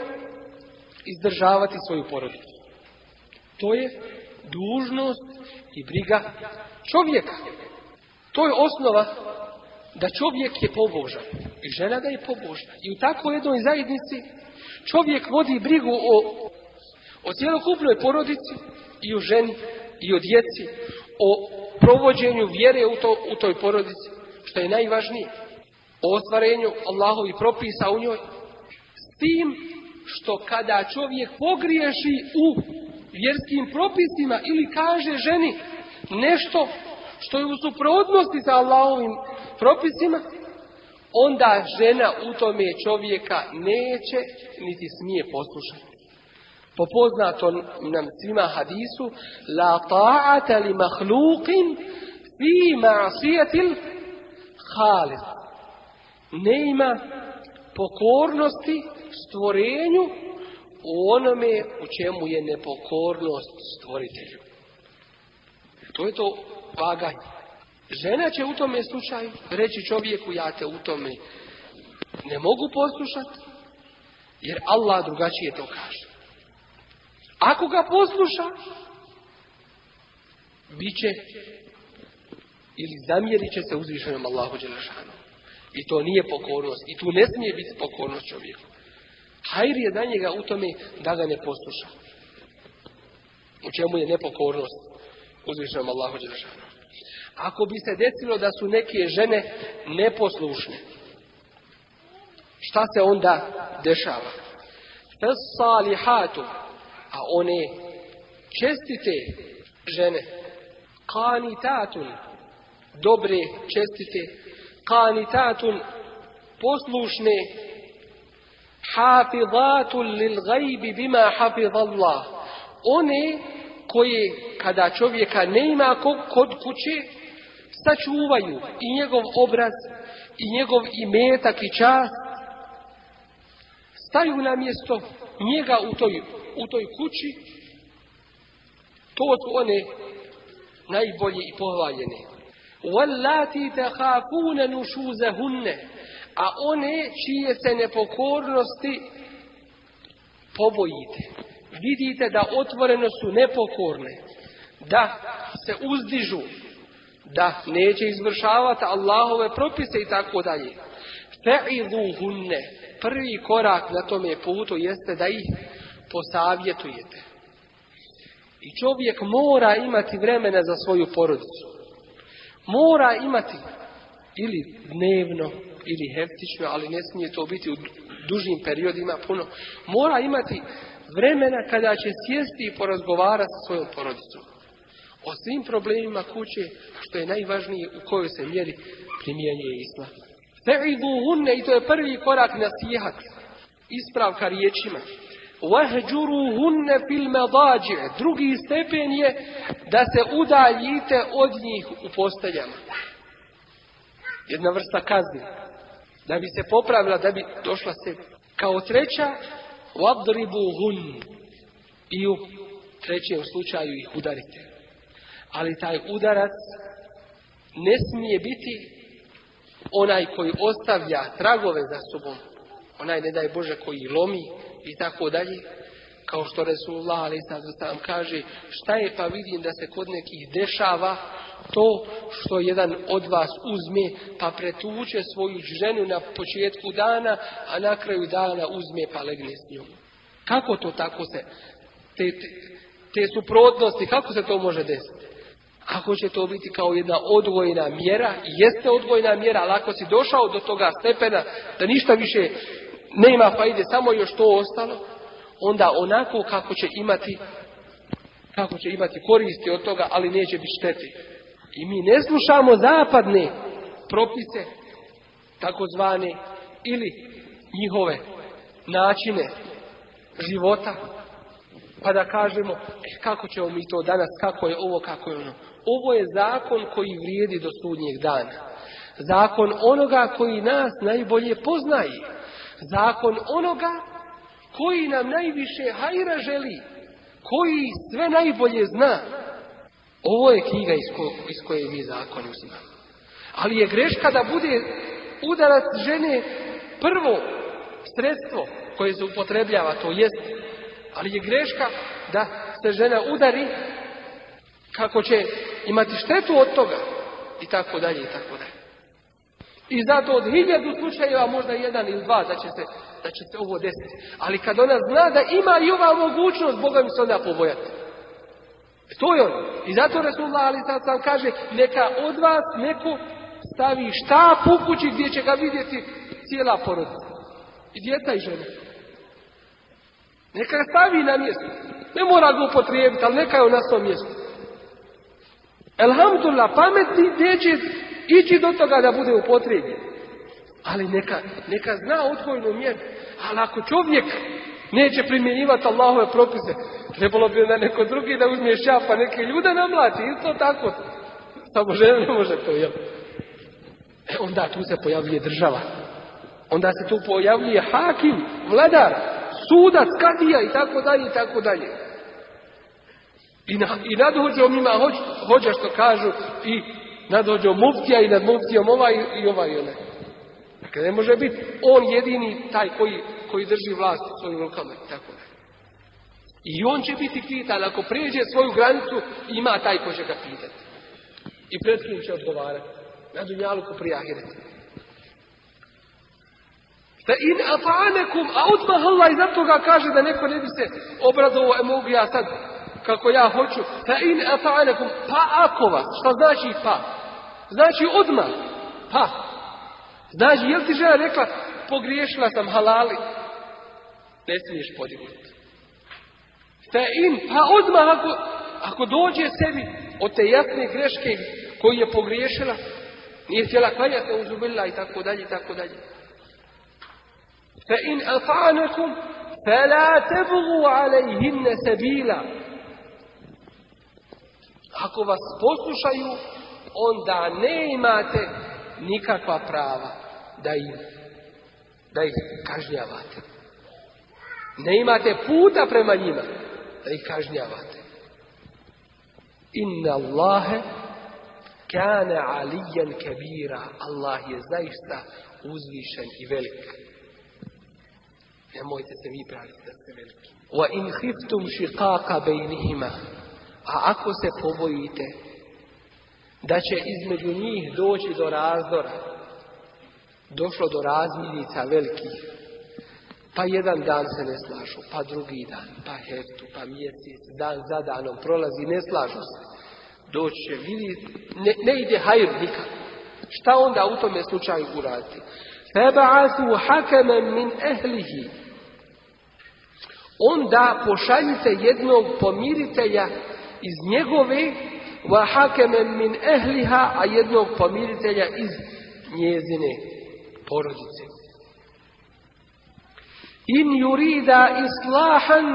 izdržavati svoju porodicu. To je dužnost i briga čovjeka. To je osnova da čovjek je pobožan i žena da je pobožna. I u takvoj jednoj zajednici čovjek vodi brigu o, o cijelokupnoj porodici i o ženi i o djeci, o provođenju vjere u, u toj porodici, što je najvažnije, o ostvarenju Allahovi propisa u njoj, tim što kada čovjek pogriješi u vjerskim propisima ili kaže ženi nešto što je u suprotnosti sa Allahovim propisima, onda žena u tome čovjeka neće niti smije poslušati. Po poznatom nam svima hadisu La ta'ata li mahlukin fi ma'asijatil halis. Ne ima pokornosti stvorenju u onome u čemu je nepokornost stvoritelju. To je to vaganje. Žena će u tome slučaju reći čovjeku ja te u tome ne mogu poslušati jer Allah drugačije to kaže. Ako ga posluša bit će ili zamjerit će se uzvišenom Allahu Đelešanu. I to nije pokornost. I tu ne smije biti pokornost čovjeku. Hajri je na njega u tome da ga ne posluša. U čemu je nepokornost uzvišenom Allahu Đeršanu. Ako bi se decilo da su neke žene neposlušne, šta se onda dešava? Fesalihatu, a one čestite žene, kanitatun, dobre čestite, kanitatun, poslušne حافظات للغيب bima حفظ Allah. One koje kada čovjeka ne ima kod kuće, sačuvaju i njegov obraz, i njegov imetak i čast, staju na mjesto njega u toj, u toj kući, to su one najbolje i pohvaljene. وَالَّاتِي تَخَافُونَ نُشُوزَهُنَّ a one čije se nepokornosti pobojite. Vidite da otvoreno su nepokorne, da se uzdižu, da neće izvršavati Allahove propise i tako dalje. ne. prvi korak na tome putu jeste da ih posavjetujete. I čovjek mora imati vremena za svoju porodicu. Mora imati ili dnevno, ili heftično, ali ne smije to biti u dužim periodima puno. Mora imati vremena kada će sjesti i porazgovarati sa svojom porodicom. O svim problemima kuće, što je najvažnije u kojoj se mjeri primjenjuje islam. i to je prvi korak na sjehat. Ispravka riječima. hunne fil Drugi stepen je da se udaljite od njih u posteljama. Jedna vrsta kazne. Da bi se popravila, da bi došla se kao treća, abdoribu hun. I u trećem slučaju ih udarite. Ali taj udarac ne smije biti onaj koji ostavlja tragove za sobom, onaj ne daj Bože koji lomi i tako dalje, kao što Resulullah ali sam kaže šta je pa vidim da se kod nekih dešava to što jedan od vas uzme pa pretuče svoju ženu na početku dana a na kraju dana uzme pa legne s njom kako to tako se te, te, te suprotnosti kako se to može desiti ako će to biti kao jedna odvojena mjera, jeste odvojena mjera, ali ako si došao do toga stepena da ništa više nema pa ide samo još to ostalo, onda onako kako će imati kako će imati koristi od toga, ali neće biti šteti. I mi ne slušamo zapadne propise, takozvane, ili njihove načine života, pa da kažemo e, kako ćemo mi to danas, kako je ovo, kako je ono. Ovo je zakon koji vrijedi do sudnjeg dana. Zakon onoga koji nas najbolje poznaje. Zakon onoga koji nam najviše hajra želi, koji sve najbolje zna. Ovo je knjiga iz, ko, iz koje mi zakon uzimamo. Ali je greška da bude udarac žene prvo sredstvo koje se upotrebljava, to jest. Ali je greška da se žena udari kako će imati štetu od toga i tako dalje i tako dalje. I zato od hiljadu slučajeva možda jedan ili dva da će se da će se ovo desiti. Ali kad ona zna da ima i ova mogućnost, Boga mi se onda pobojati. To je ono. I zato Resulullah Ali sad sam kaže, neka od vas neko stavi štap u kući gdje će ga vidjeti cijela porodica. I djeca i žene. Neka stavi na mjesto. Ne mora ga upotrijebiti, ali neka je na svom mjestu. Elhamdulillah, pametni će ići do toga da bude upotrijebiti. Ali neka, neka zna odgojnu mjeru. Ali ako čovjek neće primjenjivati Allahove propise, trebalo bi da neko drugi da uzme šafa neke ljude namlati. Isto tako. Samo žena ne može to, jel? E onda tu se pojavljuje država. Onda se tu pojavljuje hakim, vladar, sudac, kadija i tako dalje i tako dalje. I, na, i ima hođa što kažu i nadođe muftija i nad muftijom ovaj i ovaj i onaj. Dakle, ne može biti on jedini taj koji, koji drži vlast u svojim rukama i tako I on će biti pitan, ako prijeđe svoju granicu, ima taj ko će ga pitati. I pred kim će odgovarati. Na Dunjalu ko in afanekum, a odmah Allah i zato ga kaže da neko ne bi se obradovao, e mogu ja sad kako ja hoću. Da in afanekum, pa ako vas, šta znači pa? Znači odmah, pa. Znači, jel ti žena rekla, pogriješila sam halali? Ne smiješ podignuti. Ste im, pa odmah ako, ako dođe sebi od te jasne greške koju je pogriješila, nije htjela kvaljati, uzubila i tako dalje i tako dalje. Fe in afanakum, fe la tebugu alejhinne sebila. Ako vas poslušaju, onda ne imate nikakva prava da ih, da ih kažnjavate. Ne imate puta prema njima da ih kažnjavate. Inna Allahe kane alijen kebira. Allah je zaista uzvišen i velik. Nemojte se vi praviti da ste veliki. Wa in A ako se pobojite da će između njih doći do razdora, došlo do razmirica velikih. Pa jedan dan se ne slažu, pa drugi dan, pa hertu, pa mjesec, dan za danom prolazi, ne slažu se. Doće, vidi, ne, ne ide hajr nikad. Šta onda u tome slučaju uraditi? Feba'asu hakemen min ehlihi. Onda pošaljite jednog pomiritelja iz njegove wa hakemen min ehliha, a jednog pomiritelja iz njezine porodice. In jurida islahan,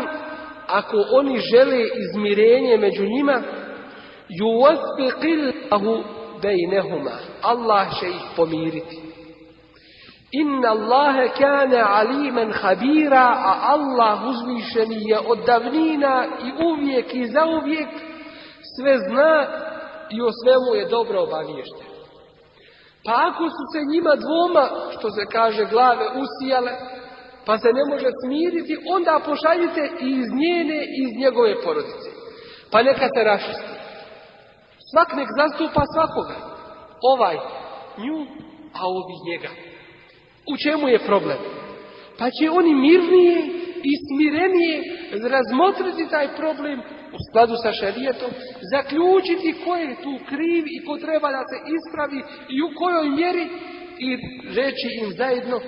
ako oni žele izmirenje među njima, ahu bejnehuma. Allah će ih pomiriti. Inna Allahe kane alimen habira, a Allah uzvišeni je od davnina i uvijek i zauvijek sve zna i o svemu je dobro obaviješten. Pa ako su se njima dvoma, što se kaže, glave usijale, pa se ne može smiriti, onda pošaljite i iz njene i iz njegove porodice. Pa neka se rašisti. Svak nek zastupa svakoga. Ovaj nju, a ovi njega. U čemu je problem? Pa će oni mirnije i smirenije razmotriti taj problem u skladu sa šarijetom, zaključiti ko je tu kriv i ko treba da se ispravi i u kojoj mjeri i reći im zajedno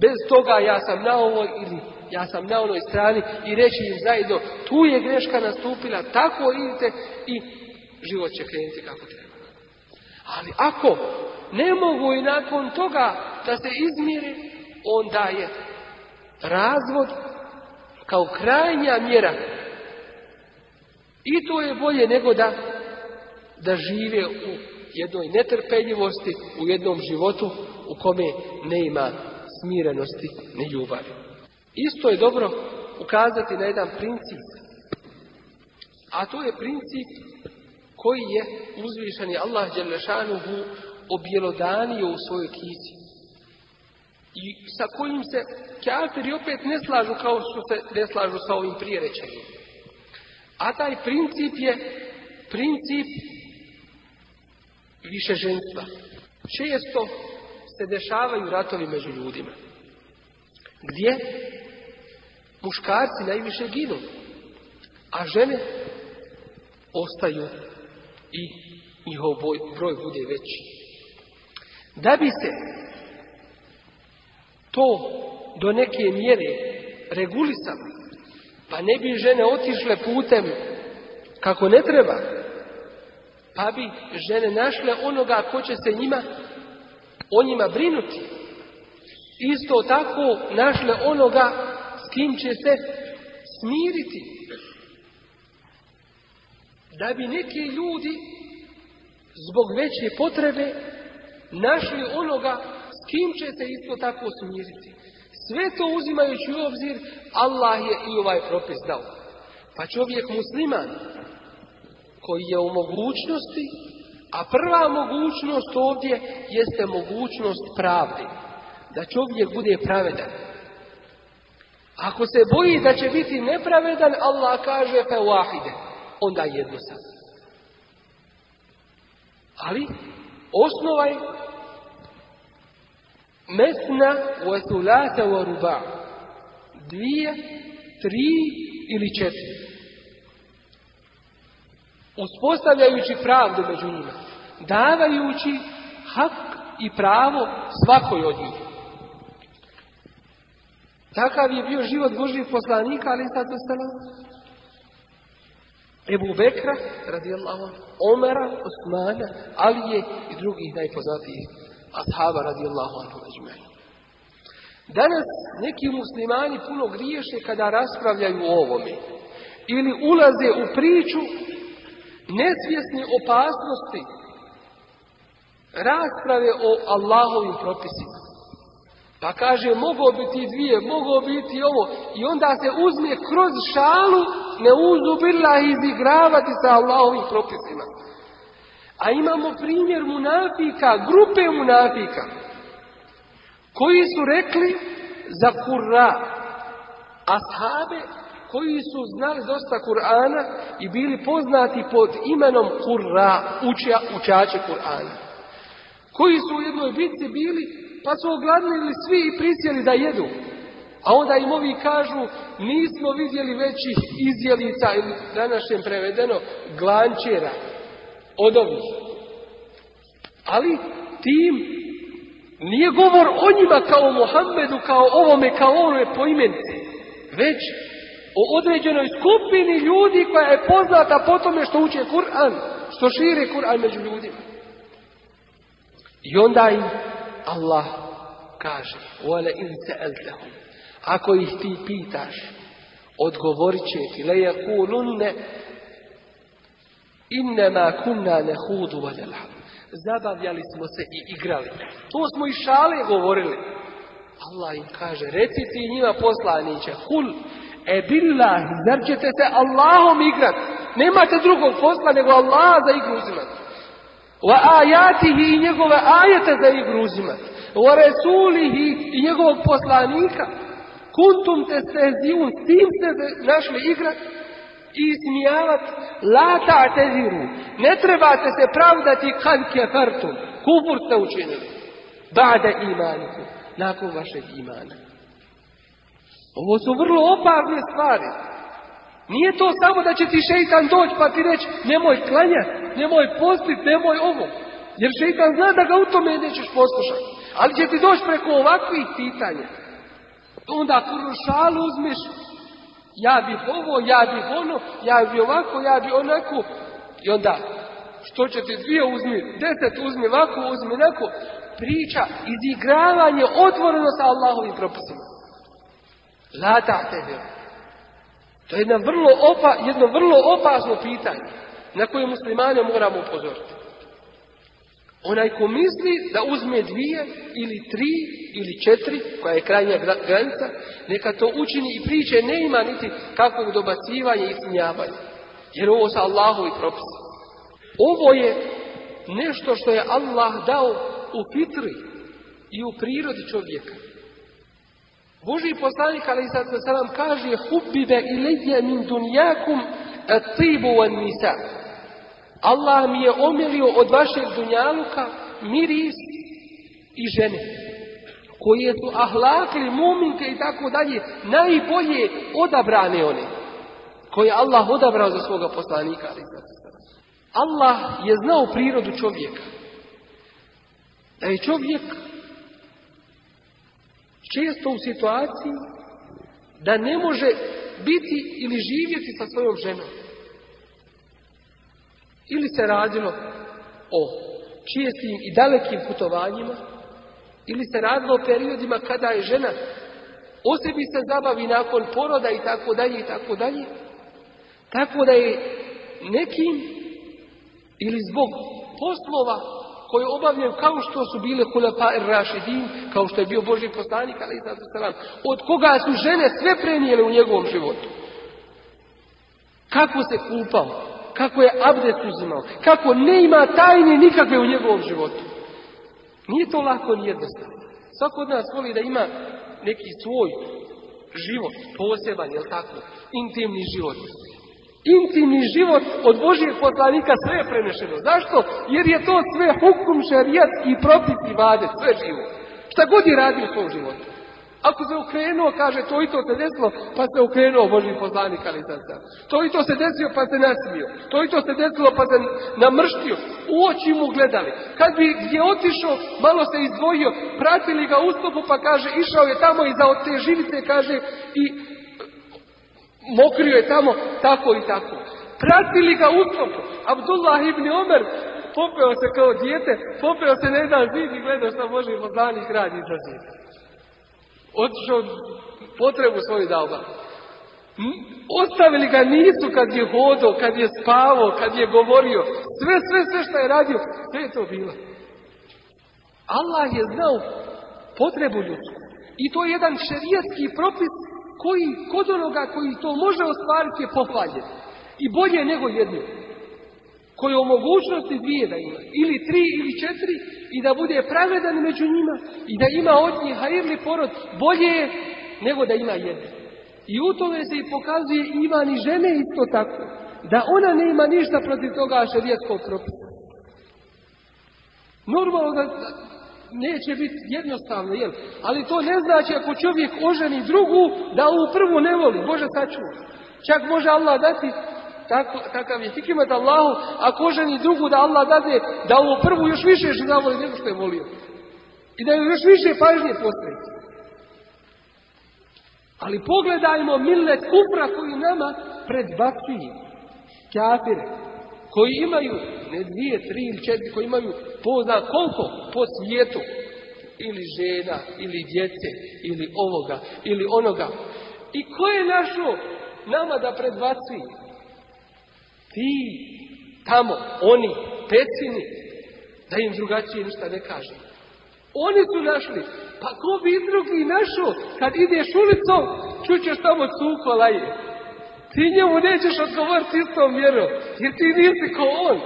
bez toga ja sam na ovoj ili ja sam na onoj strani i reći im zajedno tu je greška nastupila, tako idite i život će krenuti kako treba. Ali ako ne mogu i nakon toga da se izmire, onda je razvod kao krajnja mjera. I to je bolje nego da, da žive u jednoj netrpeljivosti, u jednom životu u kome ne ima smirenosti ni ljubavi. Isto je dobro ukazati na jedan princip, a to je princip koji je uzvišeni Allah Đelešanuhu objelodanio u svojoj knjizi i sa kojim se kafiri opet ne slažu kao što se ne slažu sa ovim prije A taj princip je princip višeženstva. Često se dešavaju ratovi među ljudima. Gdje muškarci najviše ginu, a žene ostaju i njihov broj bude veći. Da bi se to do neke mjere regulisano, pa ne bi žene otišle putem kako ne treba, pa bi žene našle onoga ko će se njima, o njima brinuti. Isto tako našle onoga s kim će se smiriti. Da bi neki ljudi zbog veće potrebe našli onoga s kim će se isto tako smiriti. Sve to uzimajući u obzir, Allah je i ovaj propis dao. Pa čovjek musliman, koji je u mogućnosti, a prva mogućnost ovdje jeste mogućnost pravde. Da čovjek bude pravedan. Ako se boji da će biti nepravedan, Allah kaže pe wahide, onda jedno sam. Ali, osnova je Mesna wa thulata wa ruba. Dvije, tri ili četiri. Uspostavljajući pravdu među njima. Davajući hak i pravo svakoj od njih. Takav je bio život Božih poslanika, ali sad to stalo. Ebu Bekra, radijallahu, Omera, Osmana, Alije i drugih najpoznatijih ashaba radijallahu anhu ajma'in. Danas neki muslimani puno griješe kada raspravljaju o ovome ili ulaze u priču nesvjesne opasnosti rasprave o Allahovim propisima. Pa kaže, mogu biti dvije, mogao biti ovo. I onda se uzme kroz šalu ne izigravati sa Allahovim propisima. A imamo primjer munafika, grupe munafika, koji su rekli za kurra, sahabe koji su znali dosta Kur'ana i bili poznati pod imenom kurra, učja, učače Kur'ana. Koji su u jednoj bitci bili, pa su ogladnili svi i prisjeli da jedu. A onda im ovi kažu, nismo vidjeli većih izjelica, ili današnjem prevedeno, glančera od ovih. Ali tim nije govor o njima kao Mohamedu, kao ovome, kao onome po već o određenoj skupini ljudi koja je poznata po tome što uče Kur'an, što šire Kur'an među ljudima. I onda im Allah kaže, وَلَا Ako ih ti pitaš, odgovorit će ti, Innema kunna nehudu valjala. Zabavljali smo se i igrali. To smo i šale govorili. Allah im kaže, reci ti njima poslaniće, kul, e billah, zar ćete se Allahom igrat? Nemate drugog posla nego Allah za igru uzimat. Wa ajatihi i njegove ajete za igru uzimat. Wa resulihi i njegovog poslanika. Kuntum te stezijun, s tim ste našli igrat i smijavati Ne trebate se pravdati kad vrtu, Kufur ste učinili. Bade imaniku. Nakon vašeg imana. Ovo su vrlo opavne stvari. Nije to samo da će ti šeitan doći pa ti reći nemoj klanjati, nemoj postit, nemoj ovo. Jer šeitan zna da ga u tome nećeš poslušati. Ali će ti doći preko ovakvih pitanja. Onda šalu uzmiš ja bih ovo, ja bih ono, ja bih ovako, ja bih onako. I onda, što će ti dvije uzmi, deset uzmi ovako, uzmi onako. Priča, izigravanje otvoreno sa Allahovim propisima. La tebe. To je jedno vrlo, opa, jedno vrlo opasno pitanje na koje muslimane moramo upozoriti. Onaj ko misli da uzme dvije ili tri ili četiri, koja je krajnja granica, neka to učini i priče ne ima niti kakvog dobacivanja i smijavanja. Jer ovo sa Allahu i propisa. Ovo je nešto što je Allah dao u pitri i u prirodi čovjeka. Boži poslanik, ali sad se kaže, hubbibe ilaje min dunjakum atibu nisa. Allah mi je omilio od vašeg dunjaluka miris i žene koje su ahlakli, muminke i tako dalje, najbolje odabrane one koje je Allah odabrao za svoga poslanika. Allah je znao prirodu čovjeka. Da je čovjek često u situaciji da ne može biti ili živjeti sa svojom ženom. Ili se radilo o čijestim i dalekim putovanjima, ili se radilo o periodima kada je žena o se zabavi nakon poroda i tako dalje i tako dalje. Tako da je nekim ili zbog poslova koje obavljaju kao što su bile hulapa i Rašidin, kao što je bio Boži poslanik, ali i od koga su žene sve prenijele u njegovom životu. Kako se kupao, kako je abdest uzimao. Kako ne ima tajne nikakve u njegovom životu. Nije to lako ni jednostavno. Svako od nas voli da ima neki svoj život, poseban, jel tako? Intimni život. Intimni život od Božijeg poslanika sve je prenešeno. Zašto? Jer je to sve hukum, šarijat i propis vade, sve živo. Šta god je radio u svom životu. Ako se okrenuo, kaže, to i to se desilo, pa se okrenuo Boži poslanik, ali To i to se desilo, pa se nasmio. To i to se desilo, pa se namrštio. U oči mu gledali. Kad bi je otišao, malo se izdvojio, pratili ga u stopu, pa kaže, išao je tamo i za te živice, kaže, i mokrio je tamo, tako i tako. Pratili ga u stopu. Abdullah ibn Omer popeo se kao dijete, popeo se na jedan zid i gledao šta Boži poslanik radi za Otišao potrebu svoju dao Ostavili ga nisu kad je hodao, kad je spavao, kad je govorio. Sve, sve, sve što je radio, sve je to bilo. Allah je znao potrebu ljudi I to je jedan šerijetski propis koji kod onoga koji to može ostvariti je pohvaljen. I bolje nego jedno. Koje u mogućnosti dvije da ima. Ili tri, ili četiri, i da bude pravedan među njima i da ima od njih hajirli porod bolje je nego da ima jedan. I u tome se i pokazuje Ivan i žene isto tako. Da ona nema ništa protiv toga šarijetskog propisa. Normalno da neće biti jednostavno, jel? Ali to ne znači ako čovjek oženi drugu, da u prvu ne voli. Bože sačuva. Čak može Allah dati tako, takav je hikmet Allahu, a ko ženi drugu da Allah dade, da ovo prvu još više zavoli nego što je volio. I da joj još više pažnje postreći. Ali pogledajmo millet kupra koji nama predbacuju. Kjafire, koji imaju, ne dvije, tri ili četiri, koji imaju pozna koliko po svijetu. Ili žena, ili djece, ili ovoga, ili onoga. I ko je našo nama da predbacuje? Ti, tamo, oni, pecini, da im drugačije ništa ne kaže. Oni su našli. Pa ko bi drugi našao? Kad ideš ulicom, čućeš tamo cuko laje. Ti njemu nećeš odgovoriti istom vjerom, jer ti nisi ko on.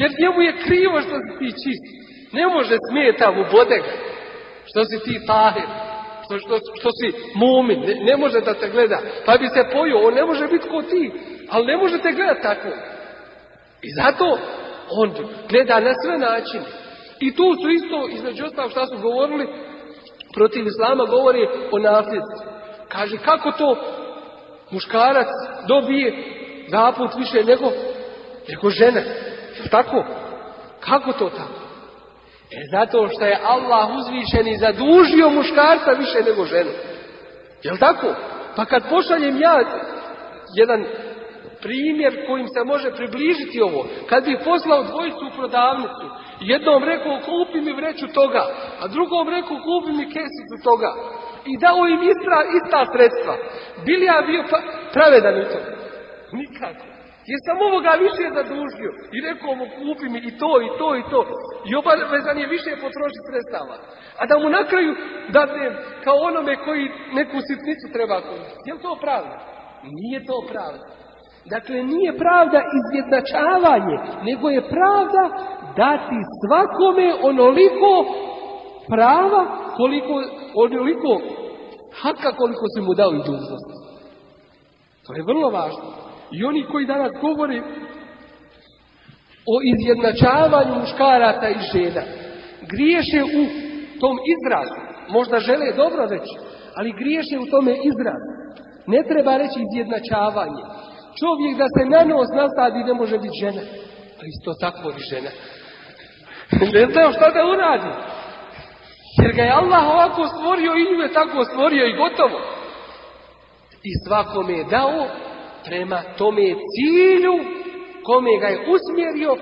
Jer njemu je krivo što si ti čist. Ne može smijeta u bodeg. Što si ti tahir. Što, što, si mumin. Ne, može da te gleda. Pa bi se pojio. On ne može biti ko ti. Ali ne možete gledati tako. I zato on gleda na sve načine. I tu su isto, između ostalog šta su govorili, protiv islama govori o nasljedstvu. Kaže, kako to muškarac dobije naput više nego, nego žena? Je tako? Kako to tako? E zato što je Allah i zadužio muškarca više nego ženu. Je tako? Pa kad pošaljem ja jedan primjer kojim se može približiti ovo. Kad bi poslao dvojicu u prodavnicu, jednom rekao kupi mi vreću toga, a drugom rekao kupi mi kesicu toga. I dao im i ista sredstva. Bili ja bio pa-, pravedan u tome? Nikako. Jer sam ovoga više zadužio i rekao mu kupi mi i to, i to, i to. I obavezan je više potrošiti sredstava. A da mu na kraju kao onome koji neku sitnicu treba kupiti. Je to pravda? Nije to pravda. Dakle, nije pravda izjednačavanje, nego je pravda dati svakome onoliko prava, koliko, onoliko haka koliko se mu dao i To je vrlo važno. I oni koji danas govori o izjednačavanju muškaraca i žena, griješe u tom izrazu. Možda žele dobro reći, ali griješe u tome izrazu. Ne treba reći izjednačavanje, Čovjek da se na nos nasadi ne može biti žena. Pa isto tako i žena. ne znam šta da uradi. Jer ga je Allah ovako stvorio i nju je tako stvorio i gotovo. I svakome je dao prema tome cilju kome ga je usmjerio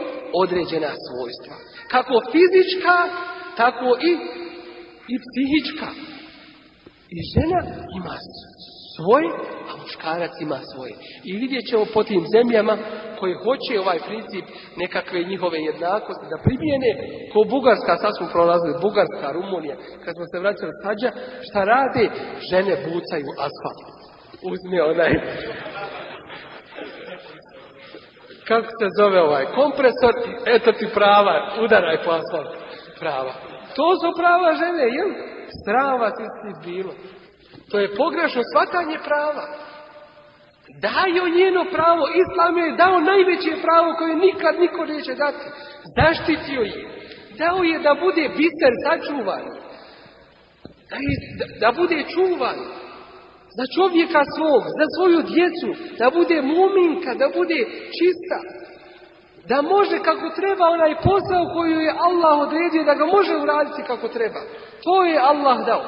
određena svojstva. Kako fizička, tako i, i psihička. I žena ima svoj muškarac ima svoje. I vidjet ćemo po tim zemljama koje hoće ovaj princip nekakve njihove jednakosti da primijene, ko Bugarska, sad smo prolazili, Bugarska, Rumunija, kad smo se vraćali sađa, šta rade? Žene bucaju asfalt. Uzme onaj kako se zove ovaj kompresor, eto ti prava, udaraj po asfalt, prava. To su prava žene, jel? Strava ti si bilo. To je pogrešno shvatanje prava. Da joj njeno pravo, Islam je dao najveće pravo koje nikad niko neće dati. Zaštitio je. Dao je da bude biser začuvan. Da, je, da bude čuvan. Za čovjeka svog, za svoju djecu. Da bude muminka, da bude čista. Da može kako treba onaj posao koju je Allah odredio, da ga može uraditi kako treba. To je Allah dao.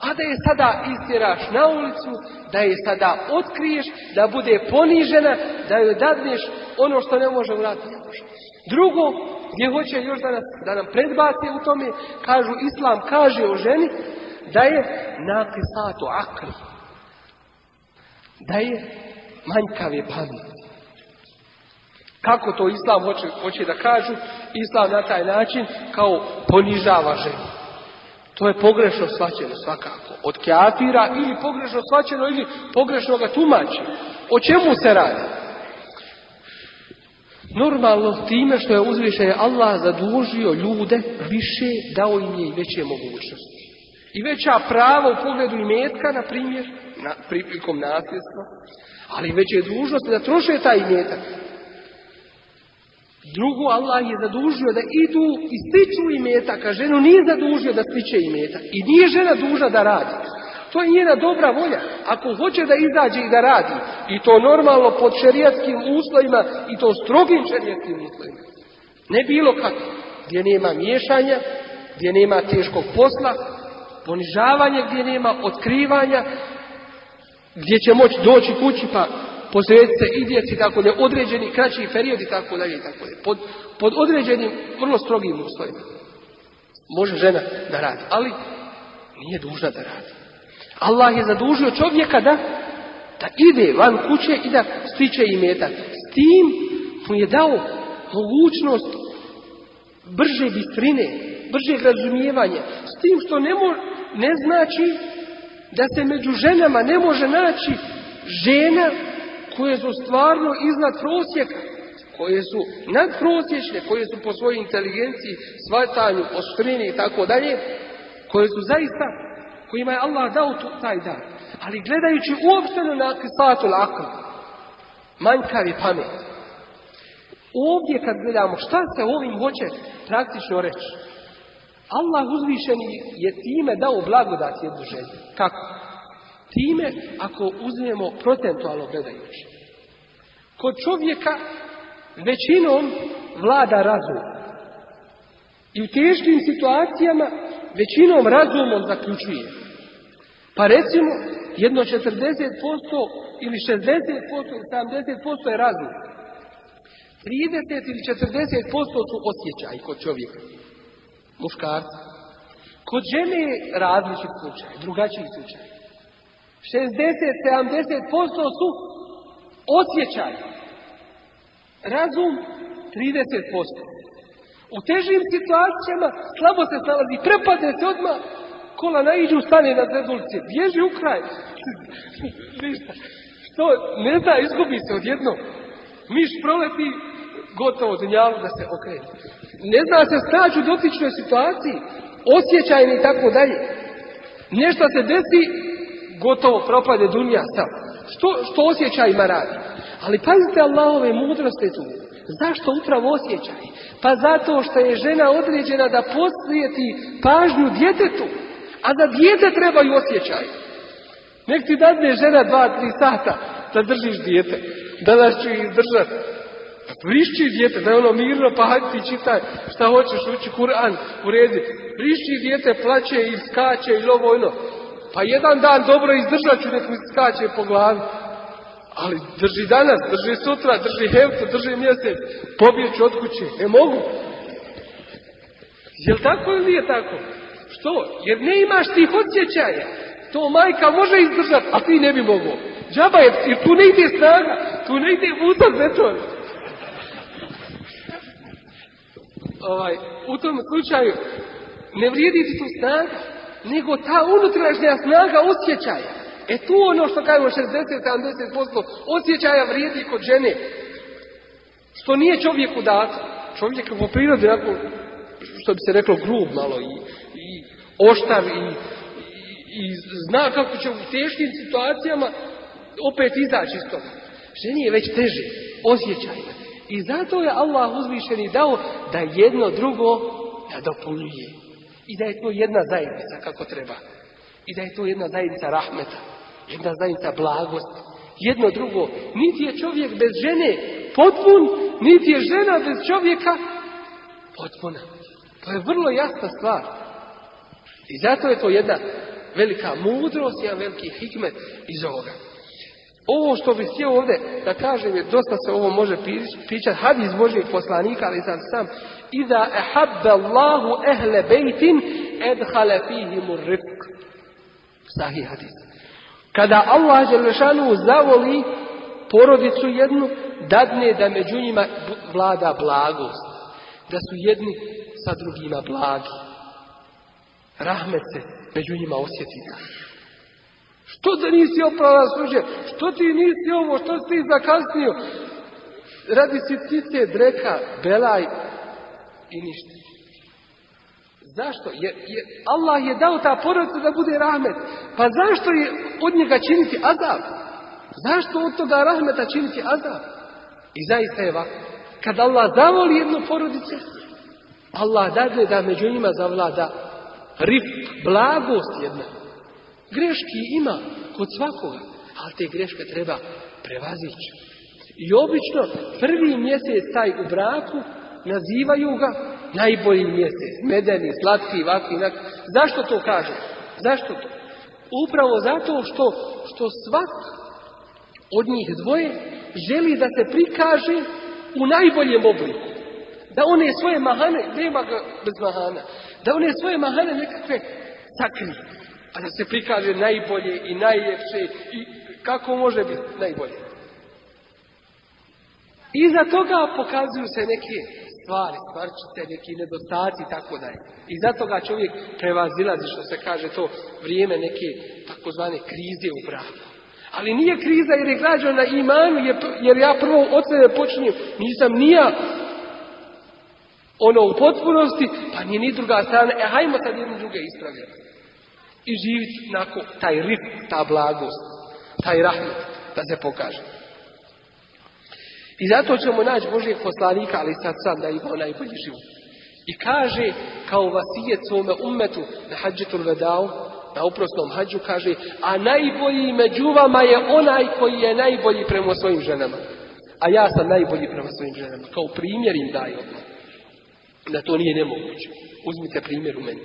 A da je sada istjeraš na ulicu, da je sada otkriješ, da bude ponižena, da joj dadneš ono što ne može vratiti. Drugo, gdje hoće još da, da nam predbate u tome, kažu, Islam kaže o ženi da je nakisato akr Da je manjkave pamet Kako to Islam hoće, hoće da kažu? Islam na taj način kao ponižava ženu. To je pogrešno shvaćeno svakako. Od Kjafira ili pogrešno shvaćeno ili pogrešno ga tumači. O čemu se radi? Normalno time što je uzvišen Allah zadužio ljude više dao im je i veće mogućnosti. I veća prava u pogledu imetka, na primjer, na, priplikom nasljedstva, ali veće dužnosti da troše taj imetak. Drugo, Allah je zadužio da idu i stiču i ka Ženu nije zadužio da stiče imeta. I nije žena duža da radi. To je njena dobra volja. Ako hoće da izađe i da radi, i to normalno pod šerijatskim uslovima, i to strogim šerijatskim uslovima. Ne bilo kako. Gdje nema miješanja, gdje nema teškog posla, ponižavanja gdje nema, otkrivanja, gdje će moći doći kući pa posljedice i djeci tako da određeni kraći period i tako dalje i tako dalje. Pod, pod određenim vrlo strogim uslovima. Može žena da radi, ali nije dužna da radi. Allah je zadužio čovjeka da, da ide van kuće i da stiče i metak. S tim mu je dao mogućnost brže bistrine, brže razumijevanja. S tim što ne, mo, ne znači da se među ženama ne može naći žena koje su stvarno iznad prosjeka, koje su nadprosječne, koje su po svojoj inteligenciji, svatanju, oštrini i tako dalje, koje su zaista, kojima je Allah dao tu, taj dan, Ali gledajući uopšteno na kisatu lakon, manjkavi pamet. Ovdje kad gledamo šta se ovim hoće praktično reći, Allah uzvišeni je time dao blagodat jednu želju. Kako? Time ako uzmemo procentualno gledajući. Kod čovjeka većinom vlada razum. I u teškim situacijama većinom razumom zaključuje. Pa recimo, jedno 40% ili 60% ili 70% je razum. 30 ili 40% su osjećaj kod čovjeka. Muškarca. Kod žene je različit slučaj, drugačiji slučaj. 60-70% su osjećaj. Razum 30%. U težim situacijama slabo se snalazi, prepade se odmah, kola iđu, stane na rezolucije, bježi u kraj. Ništa. Što, ne zna, izgubi se odjedno. Miš proleti, gotovo dunjalu da se okrene. Ne zna se snađu u dotičnoj situaciji, osjećajni i tako dalje. Nešto se desi, gotovo propade dunja stav. Što, što osjećaj ima radi? Ali pazite Allahove mudrosti tu. Zašto upravo osjećaj? Pa zato što je žena određena da posvijeti pažnju djetetu, a za djete trebaju osjećaj. Nek ti dadne žena dva, tri sata da držiš dijete, da ću ih držati. Prišći dijete, da je ono mirno, pa hajde ti čitaj šta hoćeš, uči Kur'an, uredi. Prišći djete plaće i skače i ovo ono. Pa jedan dan dobro izdržat ću, nek mi skače po glavi. Ali drži danas, drži sutra, drži hevcu, drži mjesec, pobjeću od kuće, ne mogu. Jel tako ili nije tako? Što? Jer ne imaš tih osjećaja. To majka može izdržati, a ti ne bi mogao. Džaba je, jer tu ne ide snaga, tu ne ide uzad Ovaj, u tom slučaju ne vrijedi ti tu snaga nego ta unutrašnja snaga osjećaja. E tu ono što kažemo 60-70% osjećaja vrijedi kod žene. Što nije čovjeku dato. Čovjek u prirodi, što bi se reklo, grub malo i, i oštar i, i, zna kako će u teškim situacijama opet izaći s toga. Ženi je već teži osjećaj I zato je Allah uzvišeni dao da jedno drugo nadopunjuje. I da je to jedna zajednica kako treba. I da je to jedna zajednica rahmeta. Jedna zajednica blagosti. Jedno drugo. Niti je čovjek bez žene potpun, niti je žena bez čovjeka potpuna. To je vrlo jasna stvar. I zato je to jedna velika mudrost, jedan veliki hikmet iz ovoga. Ovo što bih htio ovdje da kažem je, dosta se ovo može pričati, hadis Božijeg poslanika, ali sam sam, Iza ehabbe Allahu ehle bejtin edhala fihimu rifq. Sahih hadis. Kada Allah Đelešanu zavoli porodicu jednu, dadne da među njima vlada blagost. Da su jedni sa drugima blagi. Rahmet se među njima osjeti. Što da nisi oprava služe? Što ti nisi ovo? Što si ti zakasnio? Radi si ptice, dreka, belaj, i ništa. Zašto? Jer, Allah je dao ta porodica da bude rahmet. Pa zašto je od njega činiti azab? Zašto od toga rahmeta činiti azab? I zaista je ovako. Kad Allah zavoli jednu porodicu, Allah dadne da među njima zavlada rif, blagost jedna. Greški ima kod svakoga, ali te greške treba prevazići. I obično prvi mjesec taj u braku Nazivaju ga najbolji mjesec, medeni, slatki, ovakvi, Zašto to kaže? Zašto to? Upravo zato što, što svak od njih dvoje želi da se prikaže u najboljem obliku. Da one svoje mahane, nema ga bez mahana, da one svoje mahane nekakve sakri, A da se prikaže najbolje i najljepše i kako može biti najbolje. Iza toga pokazuju se neke stvari, stvarčice, neki nedostaci i tako dalje. I zato ga čovjek prevazilazi, što se kaže to, vrijeme neke takozvane krize u braku. Ali nije kriza jer je građana na imanu, jer ja prvo od sebe počinjem, nisam nija ono u potpunosti, pa nije ni druga strana, e hajmo sad jednu druge ispravljati. I živiti nakon taj rip, ta blagost, taj rahmet, da se pokaže. I zato ćemo naći Božijeg poslanika, ali sad sad da onaj najbolji život. I kaže, kao vasijet svome umetu na hađetul vedao, na oprosnom hađu, kaže, a najbolji među vama je onaj koji je najbolji prema svojim ženama. A ja sam najbolji prema svojim ženama. Kao primjer im daje Da to nije nemoguće. Uzmite primjer u meni.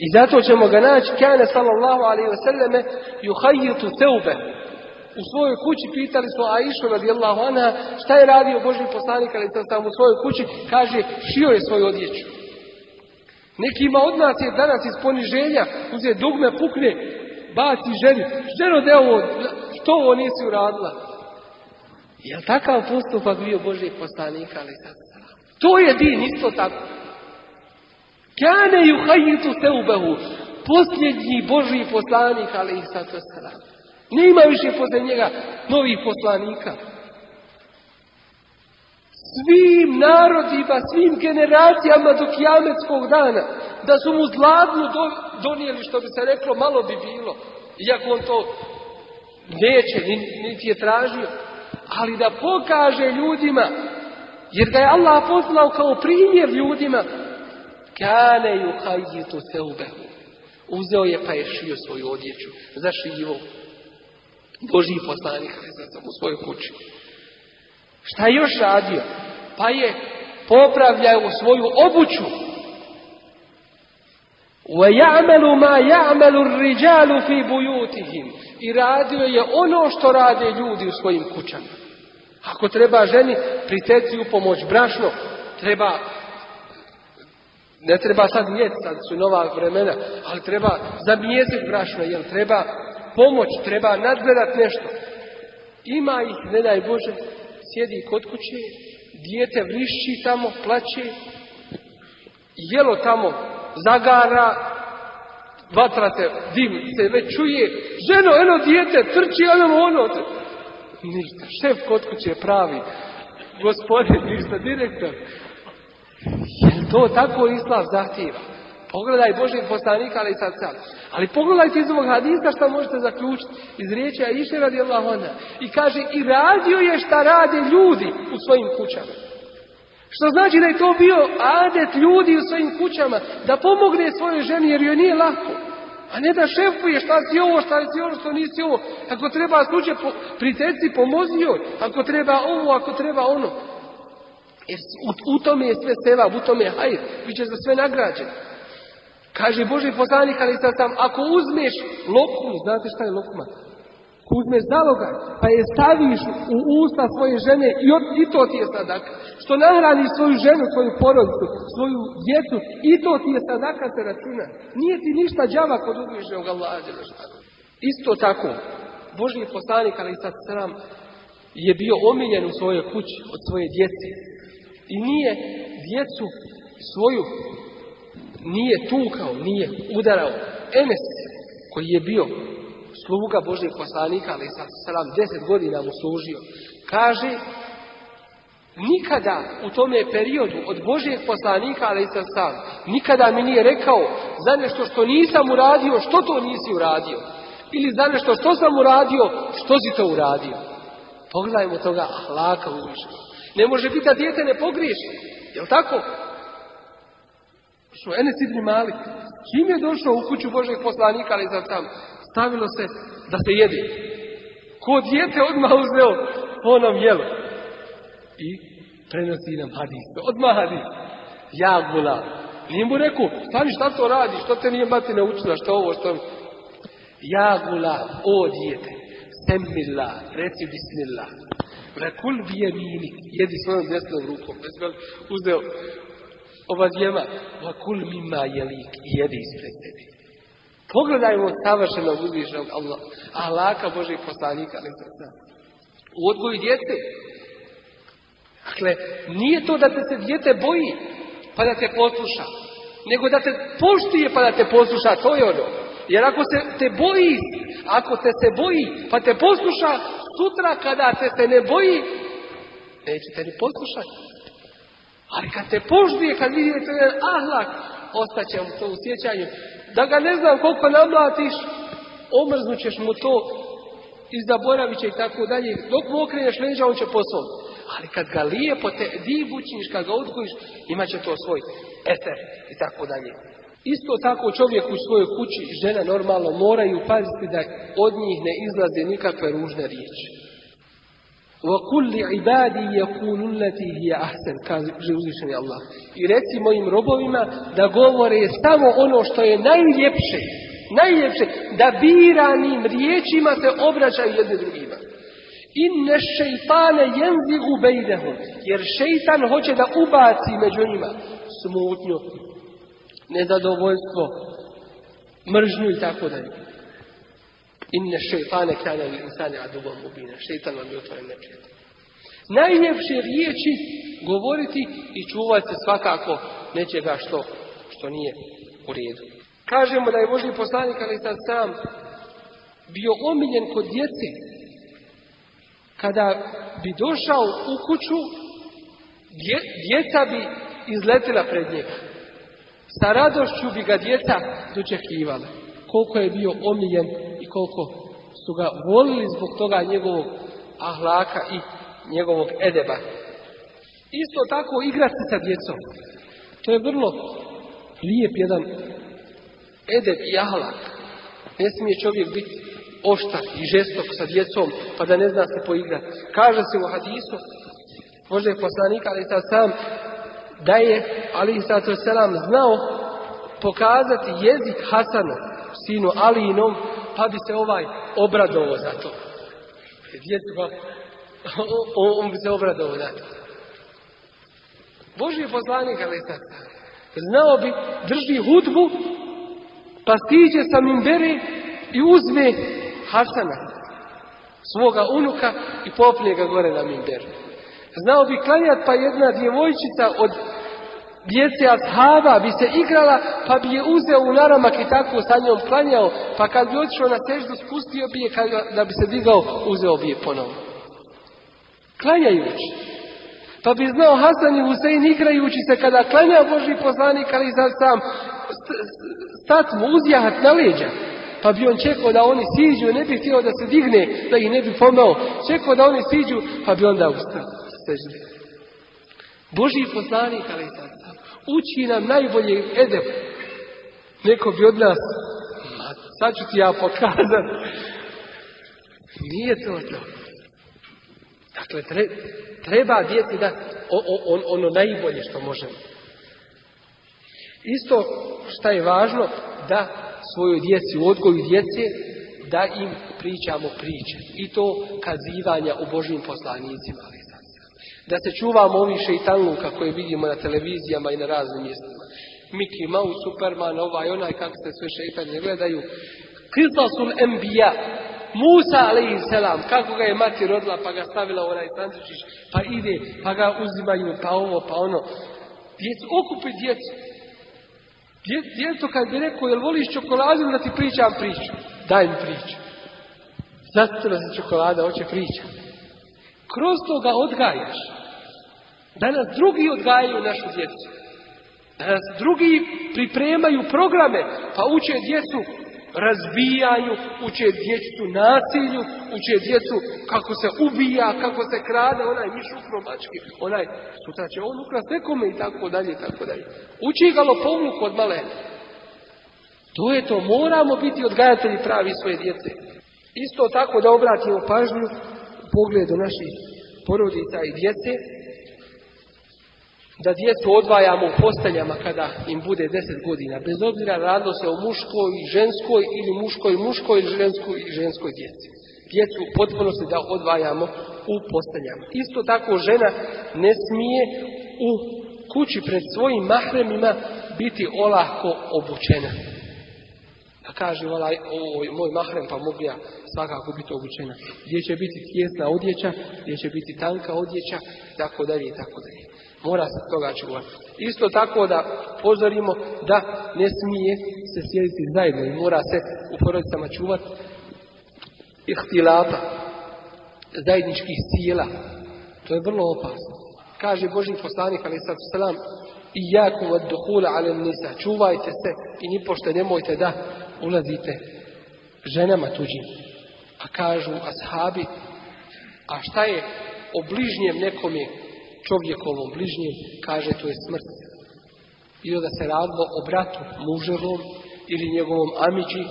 I zato ćemo ga naći, kjane sallallahu alaihi wasallame, juhajitu teube, u svojoj kući pitali smo Aisha radijallahu anha šta je radio Boži poslanik ali sam u svojoj kući kaže šio je svoju odjeću. Neki ima od nas je danas iz poniženja uze dugme pukne baci ženi. Ženo da ovo, što ovo nisi uradila? Je li takav postupak bio Božih poslanik, ali To je din isto tako. Kane se ubehu, Posljednji Božji poslanik ali i nema više posle njega novih poslanika. Svim narodima, svim generacijama do kijametskog dana, da su mu zladnu donijeli, što bi se reklo, malo bi bilo. Iako on to neće, niti je tražio. Ali da pokaže ljudima, jer da je Allah poslao kao primjer ljudima, kane ju se ubehu. Uzeo je pa je šio svoju odjeću, zašivo, Božji poslanik u svojoj kući. Šta je još radio? Pa je popravljao svoju obuću. ma مَا يَعْمَلُ الرِّجَالُ فِي بُيُوتِهِمْ I radio je ono što rade ljudi u svojim kućama. Ako treba ženi priteci u pomoć brašno, treba ne treba sad nije sad su nova vremena, ali treba zamijeziti brašno, jer treba pomoć, treba nadgledat nešto. Ima ih, ne daj Bože, sjedi kod kuće, dijete vrišći tamo, plaće, jelo tamo zagara, vatrate, dim se već čuje, ženo, eno dijete, trči, ono, ono. Ništa, šef kod kuće pravi, gospodin, ništa, direktor. to tako islav zahtjeva. Pogledaj Božeg poslanika, ali sad sad. Ali pogledajte iz ovog hadisa šta možete zaključiti iz riječi Aisha radi Allah I kaže, i radio je šta rade ljudi u svojim kućama. Što znači da je to bio adet ljudi u svojim kućama, da pomogne svojoj ženi jer joj nije lako. A ne da šefuje šta si ovo, šta si ovo, što nisi ovo. Ako treba slučaj priteci, pomozi joj. Ako treba ovo, ako treba ono. Jer u, tome je sve seba, u tome je hajr. Biće za sve nagrađeno. Kaže Boži poslanik, ali sad sam, ako uzmeš lokmu, znate šta je lokma? Ako uzmeš daloga, pa je staviš u usta svoje žene i, od, i to ti je sadaka. Što nahraniš svoju ženu, svoju porodicu, svoju djecu, i to ti je sadaka se računa. Nije ti ništa džava kod uzvišnjog Allaha Isto tako, Boži poslanik, ali sad sam, je bio omiljen u svojoj kući od svoje djece. I nije djecu svoju nije tukao, nije udarao. Enes, koji je bio sluga Božih poslanika, ali sam deset godina mu služio, kaže nikada u tome periodu od Božijeg poslanika, ali sam sam, nikada mi nije rekao za nešto što nisam uradio, što to nisi uradio. Ili za nešto što sam uradio, što si to uradio. Pogledajmo toga ahlaka uzvišenog. Ne može biti da dijete ne pogriješi. Jel tako? došao Enes ibn Malik. kim je došao u kuću Božeg poslanika, ali za sam, stavilo se da se jede. Ko djete odmah uzeo onom jelo. I prenosi nam hadis. Odmah hadis. Ja gula. Nije mu rekao, stani šta to radi, što te nije mati naučila, što ovo, što... Ja gula, o dijete. Semmillah, reci kul Rekul bi jedi svojom desnom rukom. Uzeo ova djeva, va mima jelik, jedi ispred Pogledajmo savršenog uzvišnog Allah, Alaka, Božih poslanika, U odgoju djece. Dakle, nije to da te se djete boji, pa da te posluša, nego da te poštuje, pa da te posluša, to je ono. Jer ako se te boji, ako te se boji, pa te posluša, sutra kada te se ne boji, neće te ni poslušati. Ali kad te poštuje, kad vidite je ahlak, ostaće mu to u sjećanju. Da ga ne znam koliko namlatiš, omrznut ćeš mu to i zaboravit će i tako dalje. Dok mu okreneš leđa, on će poso. Ali kad ga lijepo te div kad ga odgojiš, imat će to svoj eter i tako dalje. Isto tako čovjek u svojoj kući, žene normalno moraju paziti da od njih ne izlaze nikakve ružne riječi. هِيَ أَحْسَنُ kaže uzvišeni Allah. I reci mojim robovima da govore samo ono što je najljepše, najljepše, da biranim riječima se obraćaju jedni drugima. Inne šeitane jenzigu bejdehom, jer šeitan hoće da ubaci među njima smutnju, nezadovoljstvo, mržnju i tako dalje. Inne šeitane kane li insane aduvom mubina. Šeitan vam je otvoren neprijatelj. Najljepše riječi govoriti i čuvati se svakako nečega što, što nije u redu. Kažemo da je Boži poslanik, ali sad sam, bio omiljen kod djeci. Kada bi došao u kuću, djeca bi izletila pred njega. Sa radošću bi ga djeca dočekivala. Koliko je bio omiljen koliko su ga volili zbog toga njegovog ahlaka i njegovog edeba. Isto tako igrati sa djecom. To je vrlo lijep jedan edeb i ahlak. Ne smije čovjek biti oštar i žestok sa djecom, pa da ne zna se poigrati. Kaže se u hadisu, možda je poslanik, ali sad sam, da je, ali sad znao pokazati jezik Hasanu, sinu Alinom pa bi se ovaj obradovao za to. Pa, on bi se obradovao za to. Boži poslanik, ali sad, znao bi, drži hudbu, pa stiđe sa mimbere i uzme Hasana, svoga unuka, i poplije ga gore na mimberu. Znao bi klanjat, pa jedna djevojčica od Djece ashaba bi se igrala, pa bi je uzeo u naramak i tako sa njom klanjao, pa kad bi otišao na seždu, spustio bi je, kad, da bi se digao, uzeo bi je ponovno. Klanjajući. Pa bi znao Hasan i Husein igrajući se kada klanja Boži poslanik, ali za sam stat mu uzjahat na leđa. Pa bi on čekao da oni siđu, ne bi htio da se digne, da ih ne bi pomao Čekao da oni siđu, pa bi onda ustao. Boži poslanik, ali sad uči nam najbolje edep. Neko bi od nas, sad ću ti ja pokazat. Nije to to. Dakle, treba djeci da ono najbolje što možemo. Isto što je važno, da svojoj djeci, u odgoju djece, da im pričamo priče. I to kazivanja o Božim poslanicima, ali da se čuvamo ovih šeitanluka koje vidimo na televizijama i na raznim mjestima. Miki Mouse, Superman, ovaj, onaj, kako se sve šeitan ne gledaju. su Embija, Musa selam. kako ga je mati rodila pa ga stavila u onaj sandučić, pa ide, pa ga uzimaju, pa ovo, pa ono. Djecu, okupi djecu. Djeto kad bi rekao, jel voliš čokoladu da ti pričam priču? Daj mi priču. zašto se čokolada hoće priča. Kroz to ga odgajaš. Danas drugi odgajaju našu djecu. drugi pripremaju programe, pa uče djecu razbijaju, uče djecu nasilju, uče djecu kako se ubija, kako se krade, onaj miš u mački, onaj sutra će on ukras nekome i tako dalje, tako dalje. Uči ga lopovluk od male. To je to, moramo biti odgajatelji pravi svoje djece. Isto tako da obratimo pažnju pogledu naših porodica i djece, da djecu odvajamo u posteljama kada im bude deset godina, bez obzira radilo se o muškoj i ženskoj ili muškoj i muškoj ili ženskoj i ženskoj djeci. Djecu u se da odvajamo u posteljama. Isto tako žena ne smije u kući pred svojim mahremima biti olako obučena. A pa kaže, ovaj, moj mahrem, pa mogu ja svakako biti obučena. Gdje će biti tjesna odjeća, gdje će biti tanka odjeća, tako dalje i tako dalje. Mora se toga čuvati. Isto tako da pozorimo da ne smije se sjediti zajedno i mora se u porodicama čuvati ihtilata, zajedničkih sjela. To je vrlo opasno. Kaže Boži poslanik, ali i jako od duhula ali nisa. Čuvajte se i nipošte nemojte da ulazite ženama tuđim. A pa kažu ashabi, a šta je o bližnjem nekom je čovjekovom bližnjem kaže to je smrt. Ili da se radilo o bratu muževom ili njegovom amići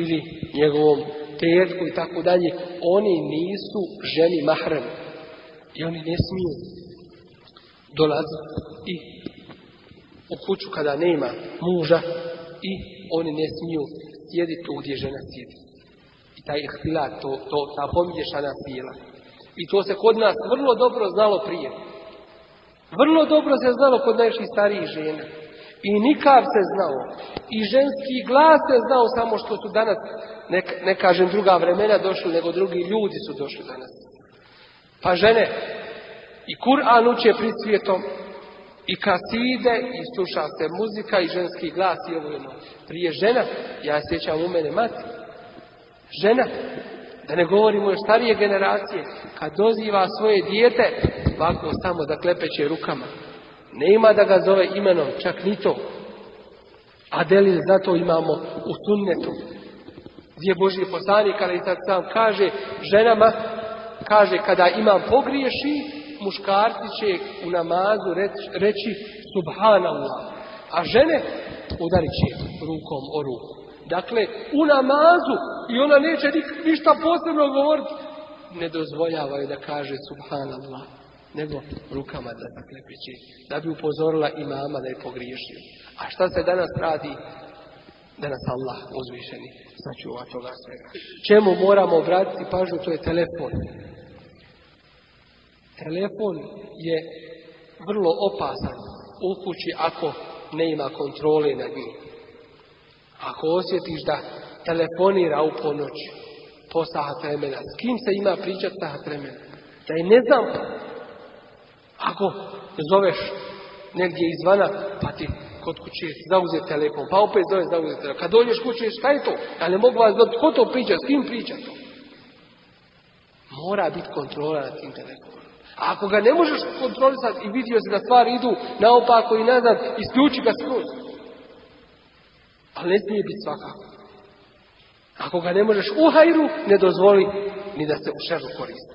ili njegovom tetku i tako dalje. Oni nisu ženi mahrem i oni ne smiju dolaziti i u kuću kada nema muža i oni ne smiju sjediti tu gdje žena sjedi. I taj ihtilat, to, ta pomješana sila. I to se kod nas vrlo dobro znalo prije. Vrlo dobro se znalo kod najviših starijih žena. I nikav se znao. I ženski glas se znao samo što su danas, ne, ne kažem druga vremena došli, nego drugi ljudi su došli danas. Pa žene, i Kur'an uče svijetom, i kaside, i sluša se muzika, i ženski glas, i ovo ono. Prije žena, ja sjećam u mene mati, žena da ne govorimo o starije generacije, kad doziva svoje dijete, ovako samo da klepeće rukama. Ne ima da ga zove imenom, čak ni to. A delil zato imamo u sunnetu. Gdje Boži poslanik, ali sad sam kaže ženama, kaže kada imam pogriješi, muškarci će u namazu reći, reći subhanallah. A žene udarit će rukom o ruku. Dakle, u namazu i ona neće ništa posebno govoriti. Ne dozvoljava dozvoljavaju da kaže subhanallah, nego rukama da zaklepići, da bi upozorila imama da je pogriješio. A šta se danas radi? Danas Allah uzvišeni sačuva toga svega. Čemu moramo obratiti pažnju? To je telefon. Telefon je vrlo opasan u kući ako ne ima kontrole na njih. Ako osjetiš da telefonira u ponoć, po sahat vremena, s kim se ima pričat sahat tremena? da je ne znam. Ako zoveš negdje izvana, pa ti kod kuće zauze telefon, pa opet zoveš zauze telefon. Kad dođeš kuće, šta je to? Ja ne mogu vas znati, ko to priča, s kim priča to? Mora biti kontrola nad tim telefonom. A ako ga ne možeš kontrolisati i vidio se da stvari idu naopako i nazad, isključi ga skroz. Ali ne smije biti svakako. Ako ga ne možeš u ne dozvoli ni da se u šeru koristi.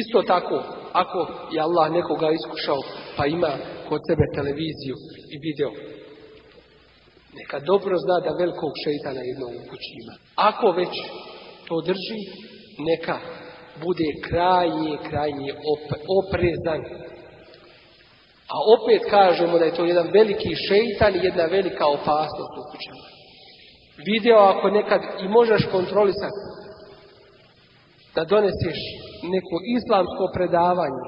Isto tako, ako je Allah nekoga iskušao, pa ima kod sebe televiziju i video, neka dobro zna da velikog šeitana jednog u kući ima. Ako već to drži, neka bude krajnje, krajnje oprezan a opet kažemo da je to jedan veliki šeitan i jedna velika opasnost u kućama. Video ako nekad i možeš kontrolisati da doneseš neko islamsko predavanje,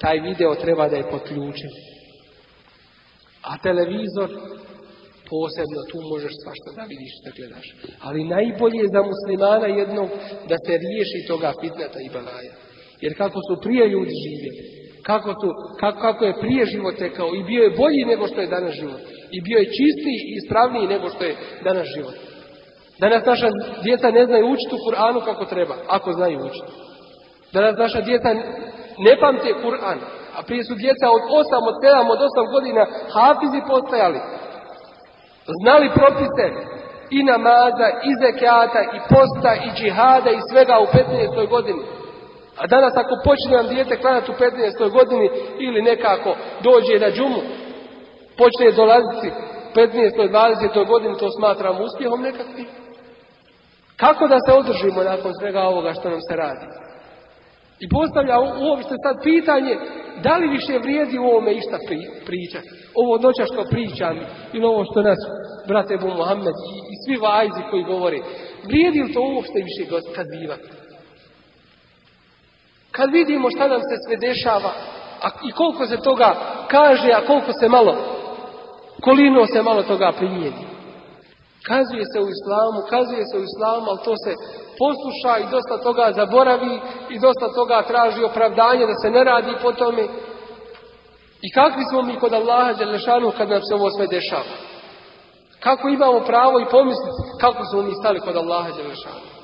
taj video treba da je potključen. A televizor posebno tu možeš svašta da vidiš, da gledaš. Ali najbolje je za muslimana jednog da se riješi toga fitnata i balaja. Jer kako su prije ljudi živjeli, kako, tu, kako, je prije život tekao i bio je bolji nego što je danas život. I bio je čistiji i ispravniji nego što je danas život. Danas naša djeca ne znaju učiti u Kur'anu kako treba, ako znaju učiti. Danas naša djeca ne pamte Kur'an, a prije su djeca od 8, od sedam, od osam godina hafizi postajali. Znali propise i namaza, i zekijata, i posta, i džihada, i svega u 15. godini. A danas ako počne nam dijete klanati u 15. godini ili nekako dođe na džumu, počne dolaziti 15. 20. godini, to smatram uspjehom nekakvim. Kako da se održimo nakon svega ovoga što nam se radi? I postavlja uopšte sad pitanje da li više vrijedi u ovome išta priča, Ovo noća što pričam ili ovo što nas brate Ebu i, svi vajzi koji govore. Vrijedi li to uopšte više kazivati? Kad vidimo šta nam se sve dešava a, i koliko se toga kaže, a koliko se malo, kolino se malo toga primijedi. Kazuje se u islamu, kazuje se u islamu, ali to se posluša i dosta toga zaboravi i dosta toga traži opravdanje da se ne radi po tome. I kakvi smo mi kod Allaha Đelešanu kad nam se ovo sve dešava? Kako imamo pravo i pomisliti kako smo mi stali kod Allaha Đelešanu?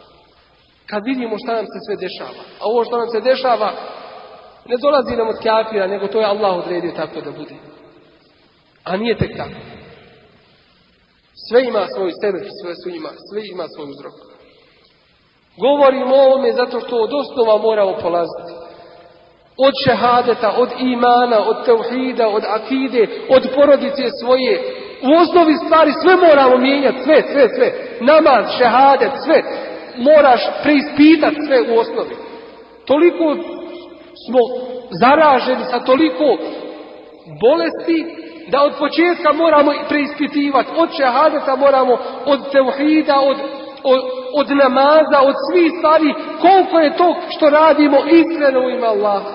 Kad vidimo šta nam se sve dešava. A ovo što nam se dešava ne dolazi nam od kafira, nego to je Allah odredio tako da bude. A nije tek tako. Sve ima svoj sebe, sve su ima, sve ima svoj uzrok. Govorimo o ovome zato što od osnova moramo polaziti. Od šehadeta, od imana, od tevhida, od akide, od porodice svoje. U osnovi stvari sve moramo mijenjati, sve, sve, sve. Namaz, šehadet, sve moraš preispitati sve u osnovi. Toliko smo zaraženi sa toliko bolesti da od početka moramo preispitivati. Od šehadeta moramo, od teuhida, od, od, od namaza, od svih stvari. Koliko je to što radimo iskreno u ime Allaha.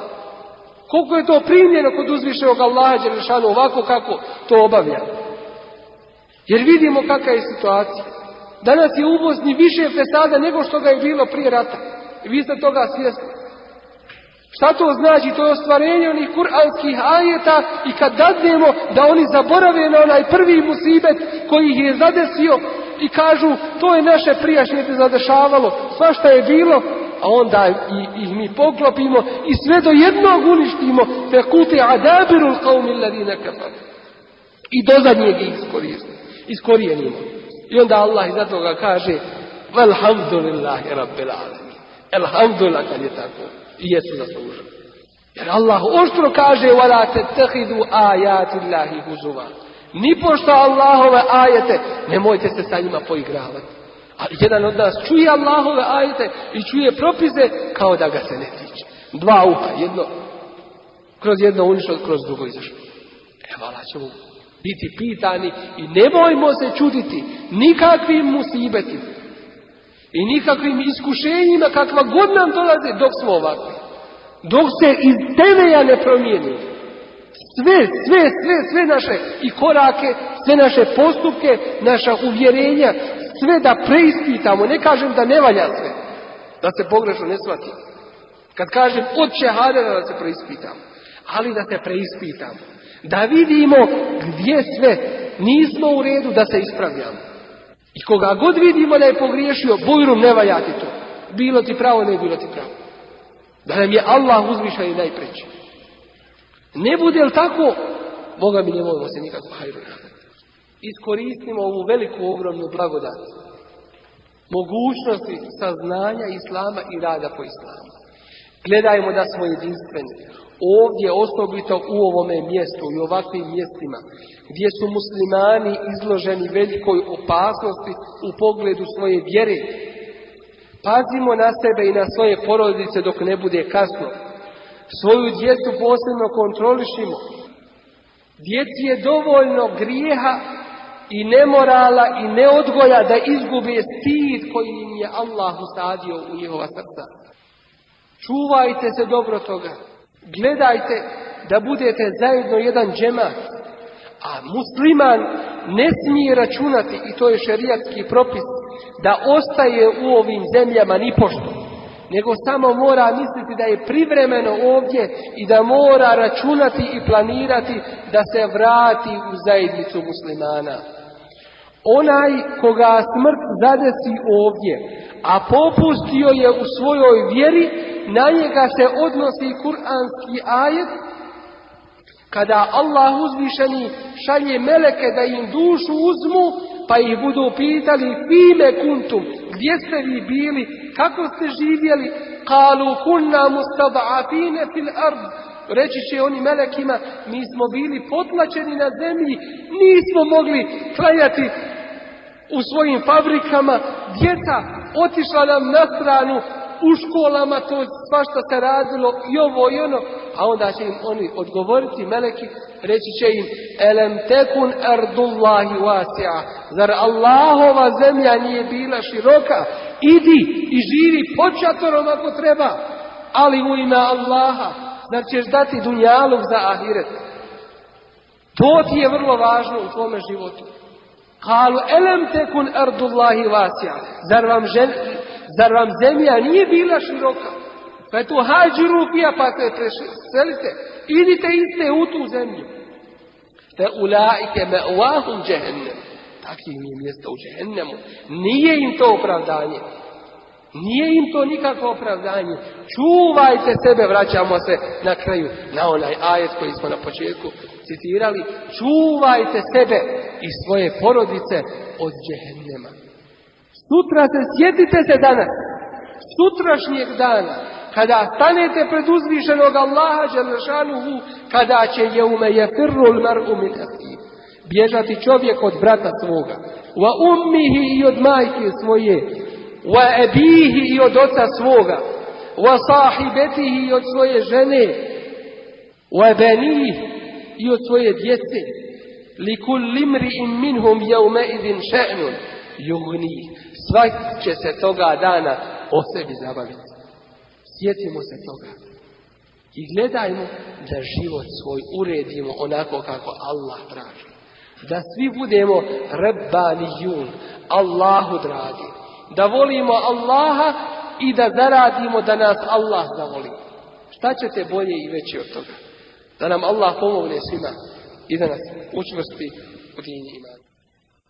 Koliko je to primljeno kod uzvišenog Allaha Đerašanu, ovako kako to obavljamo. Jer vidimo kakva je situacija. Danas je uvozni više fesada nego što ga je bilo prije rata. I vi ste toga svjesni. Šta to znači? To je ostvarenje onih kuranskih ajeta i kad dadnemo da oni zaborave na onaj prvi musibet koji ih je zadesio i kažu to je naše prijašnje te zadešavalo, svašta je bilo, a onda i, ih mi poklopimo i sve do jednog uništimo te kute adabirul miladine I do zadnjeg ih iskorijenimo. I onda Allah iza toga kaže Alhamdulillahi Rabbil Alamin. Alhamdulillah kad je tako. I jesu zaslužili. Jer Allah oštro kaže Vala te tehidu ajatillahi huzuva. Ni pošto Allahove ajete nemojte se sa njima poigravati. Ali jedan od nas čuje Allahove ajete i čuje propize kao da ga se ne tiče. Dva uha, jedno kroz jedno unišao, kroz drugo izašlo. E, biti pitani i nemojmo se čuditi nikakvim musibetima i nikakvim iskušenjima kakva god nam dolaze dok smo ovakvi. Dok se iz temelja ne promijeni sve, sve, sve, sve naše i korake, sve naše postupke, naša uvjerenja, sve da preispitamo, ne kažem da ne valja sve, da se pogrešno ne shvati. Kad kažem od čehadera da se preispitamo, ali da se preispitamo. Da vidimo gdje sve nismo u redu da se ispravljamo. I koga god vidimo da je pogriješio, bujrum ne valjati to. Bilo ti pravo, ne bilo ti pravo. Da nam je Allah uzviša i najpreći. Ne bude li tako, Boga mi ne volimo se nikako hajru Iskoristimo ovu veliku, ogromnu blagodat. Mogućnosti saznanja Islama i rada po Islamu. Gledajmo da smo jedinstveni. Ovdje osobito u ovome mjestu i ovakvim mjestima gdje su muslimani izloženi velikoj opasnosti u pogledu svoje vjere. Pazimo na sebe i na svoje porodice dok ne bude kasno. Svoju djecu posebno kontrolišimo. Djeci je dovoljno grijeha i nemorala i neodgoja da izgube stid koji im je Allah usadio u njihova srca. Čuvajte se dobro toga. Gledajte da budete zajedno jedan džemat. A musliman ne smije računati, i to je šerijatski propis, da ostaje u ovim zemljama nipošto. Nego samo mora misliti da je privremeno ovdje i da mora računati i planirati da se vrati u zajednicu muslimana. Onaj koga smrt zadesi ovdje, a popustio je u svojoj vjeri, na njega se odnosi kuranski ajet, kada Allah uzvišeni šalje meleke da im dušu uzmu, pa ih budu pitali fime kuntum, gdje ste vi bili, kako ste živjeli, kalu kunna mustada'afine fil ard, reći će oni melekima, mi smo bili potlačeni na zemlji, nismo mogli trajati u svojim fabrikama, djeca otišla nam na stranu, u školama to što se radilo i ovo i ono, a onda će im oni odgovoriti, meleki, reći će im elem tekun erdullahi wasi'a, zar Allahova zemlja nije bila široka, idi i živi pod šatorom ako treba, ali u ime Allaha, zar ćeš dati dunjalog za ahiret. To ti je vrlo važno u tvome životu. Kalu elem tekun ardullahi vasija. Zar vam, zar zemlja nije bila široka? Pa tu hađiru pija pa se preselite. Idite iste u tu zemlju. Te ulaike me ovahum džehennem. Takvih mjesto mjesto u džehennemu. Nije im to opravdanje. Nije im to nikakvo opravdanje. Čuvajte sebe, vraćamo se na kraju, na onaj ajet koji smo na početku citirali, čuvajte sebe i svoje porodice od džehennema. Sutra se, sjetite se danas, sutrašnjeg dana, kada stanete pred uzvišenog Allaha Đelešanuhu, kada će je ume je firrul mar'u bježati čovjek od brata svoga, va ummihi i od majke svoje, va ebihi i od oca svoga, va sahibetihi i od svoje žene, va benihi i od svoje djece. Likul limri im minhum izin še'nun jugni. Svak će se toga dana o sebi zabaviti. Sjetimo se toga. I gledajmo da život svoj uredimo onako kako Allah traži. Da svi budemo jun, Allahu dragi. Da volimo Allaha i da zaradimo da nas Allah zavoli. Šta ćete bolje i veći od toga? Da nam Allah pomogne svima i da nas učvrsti u dini imana.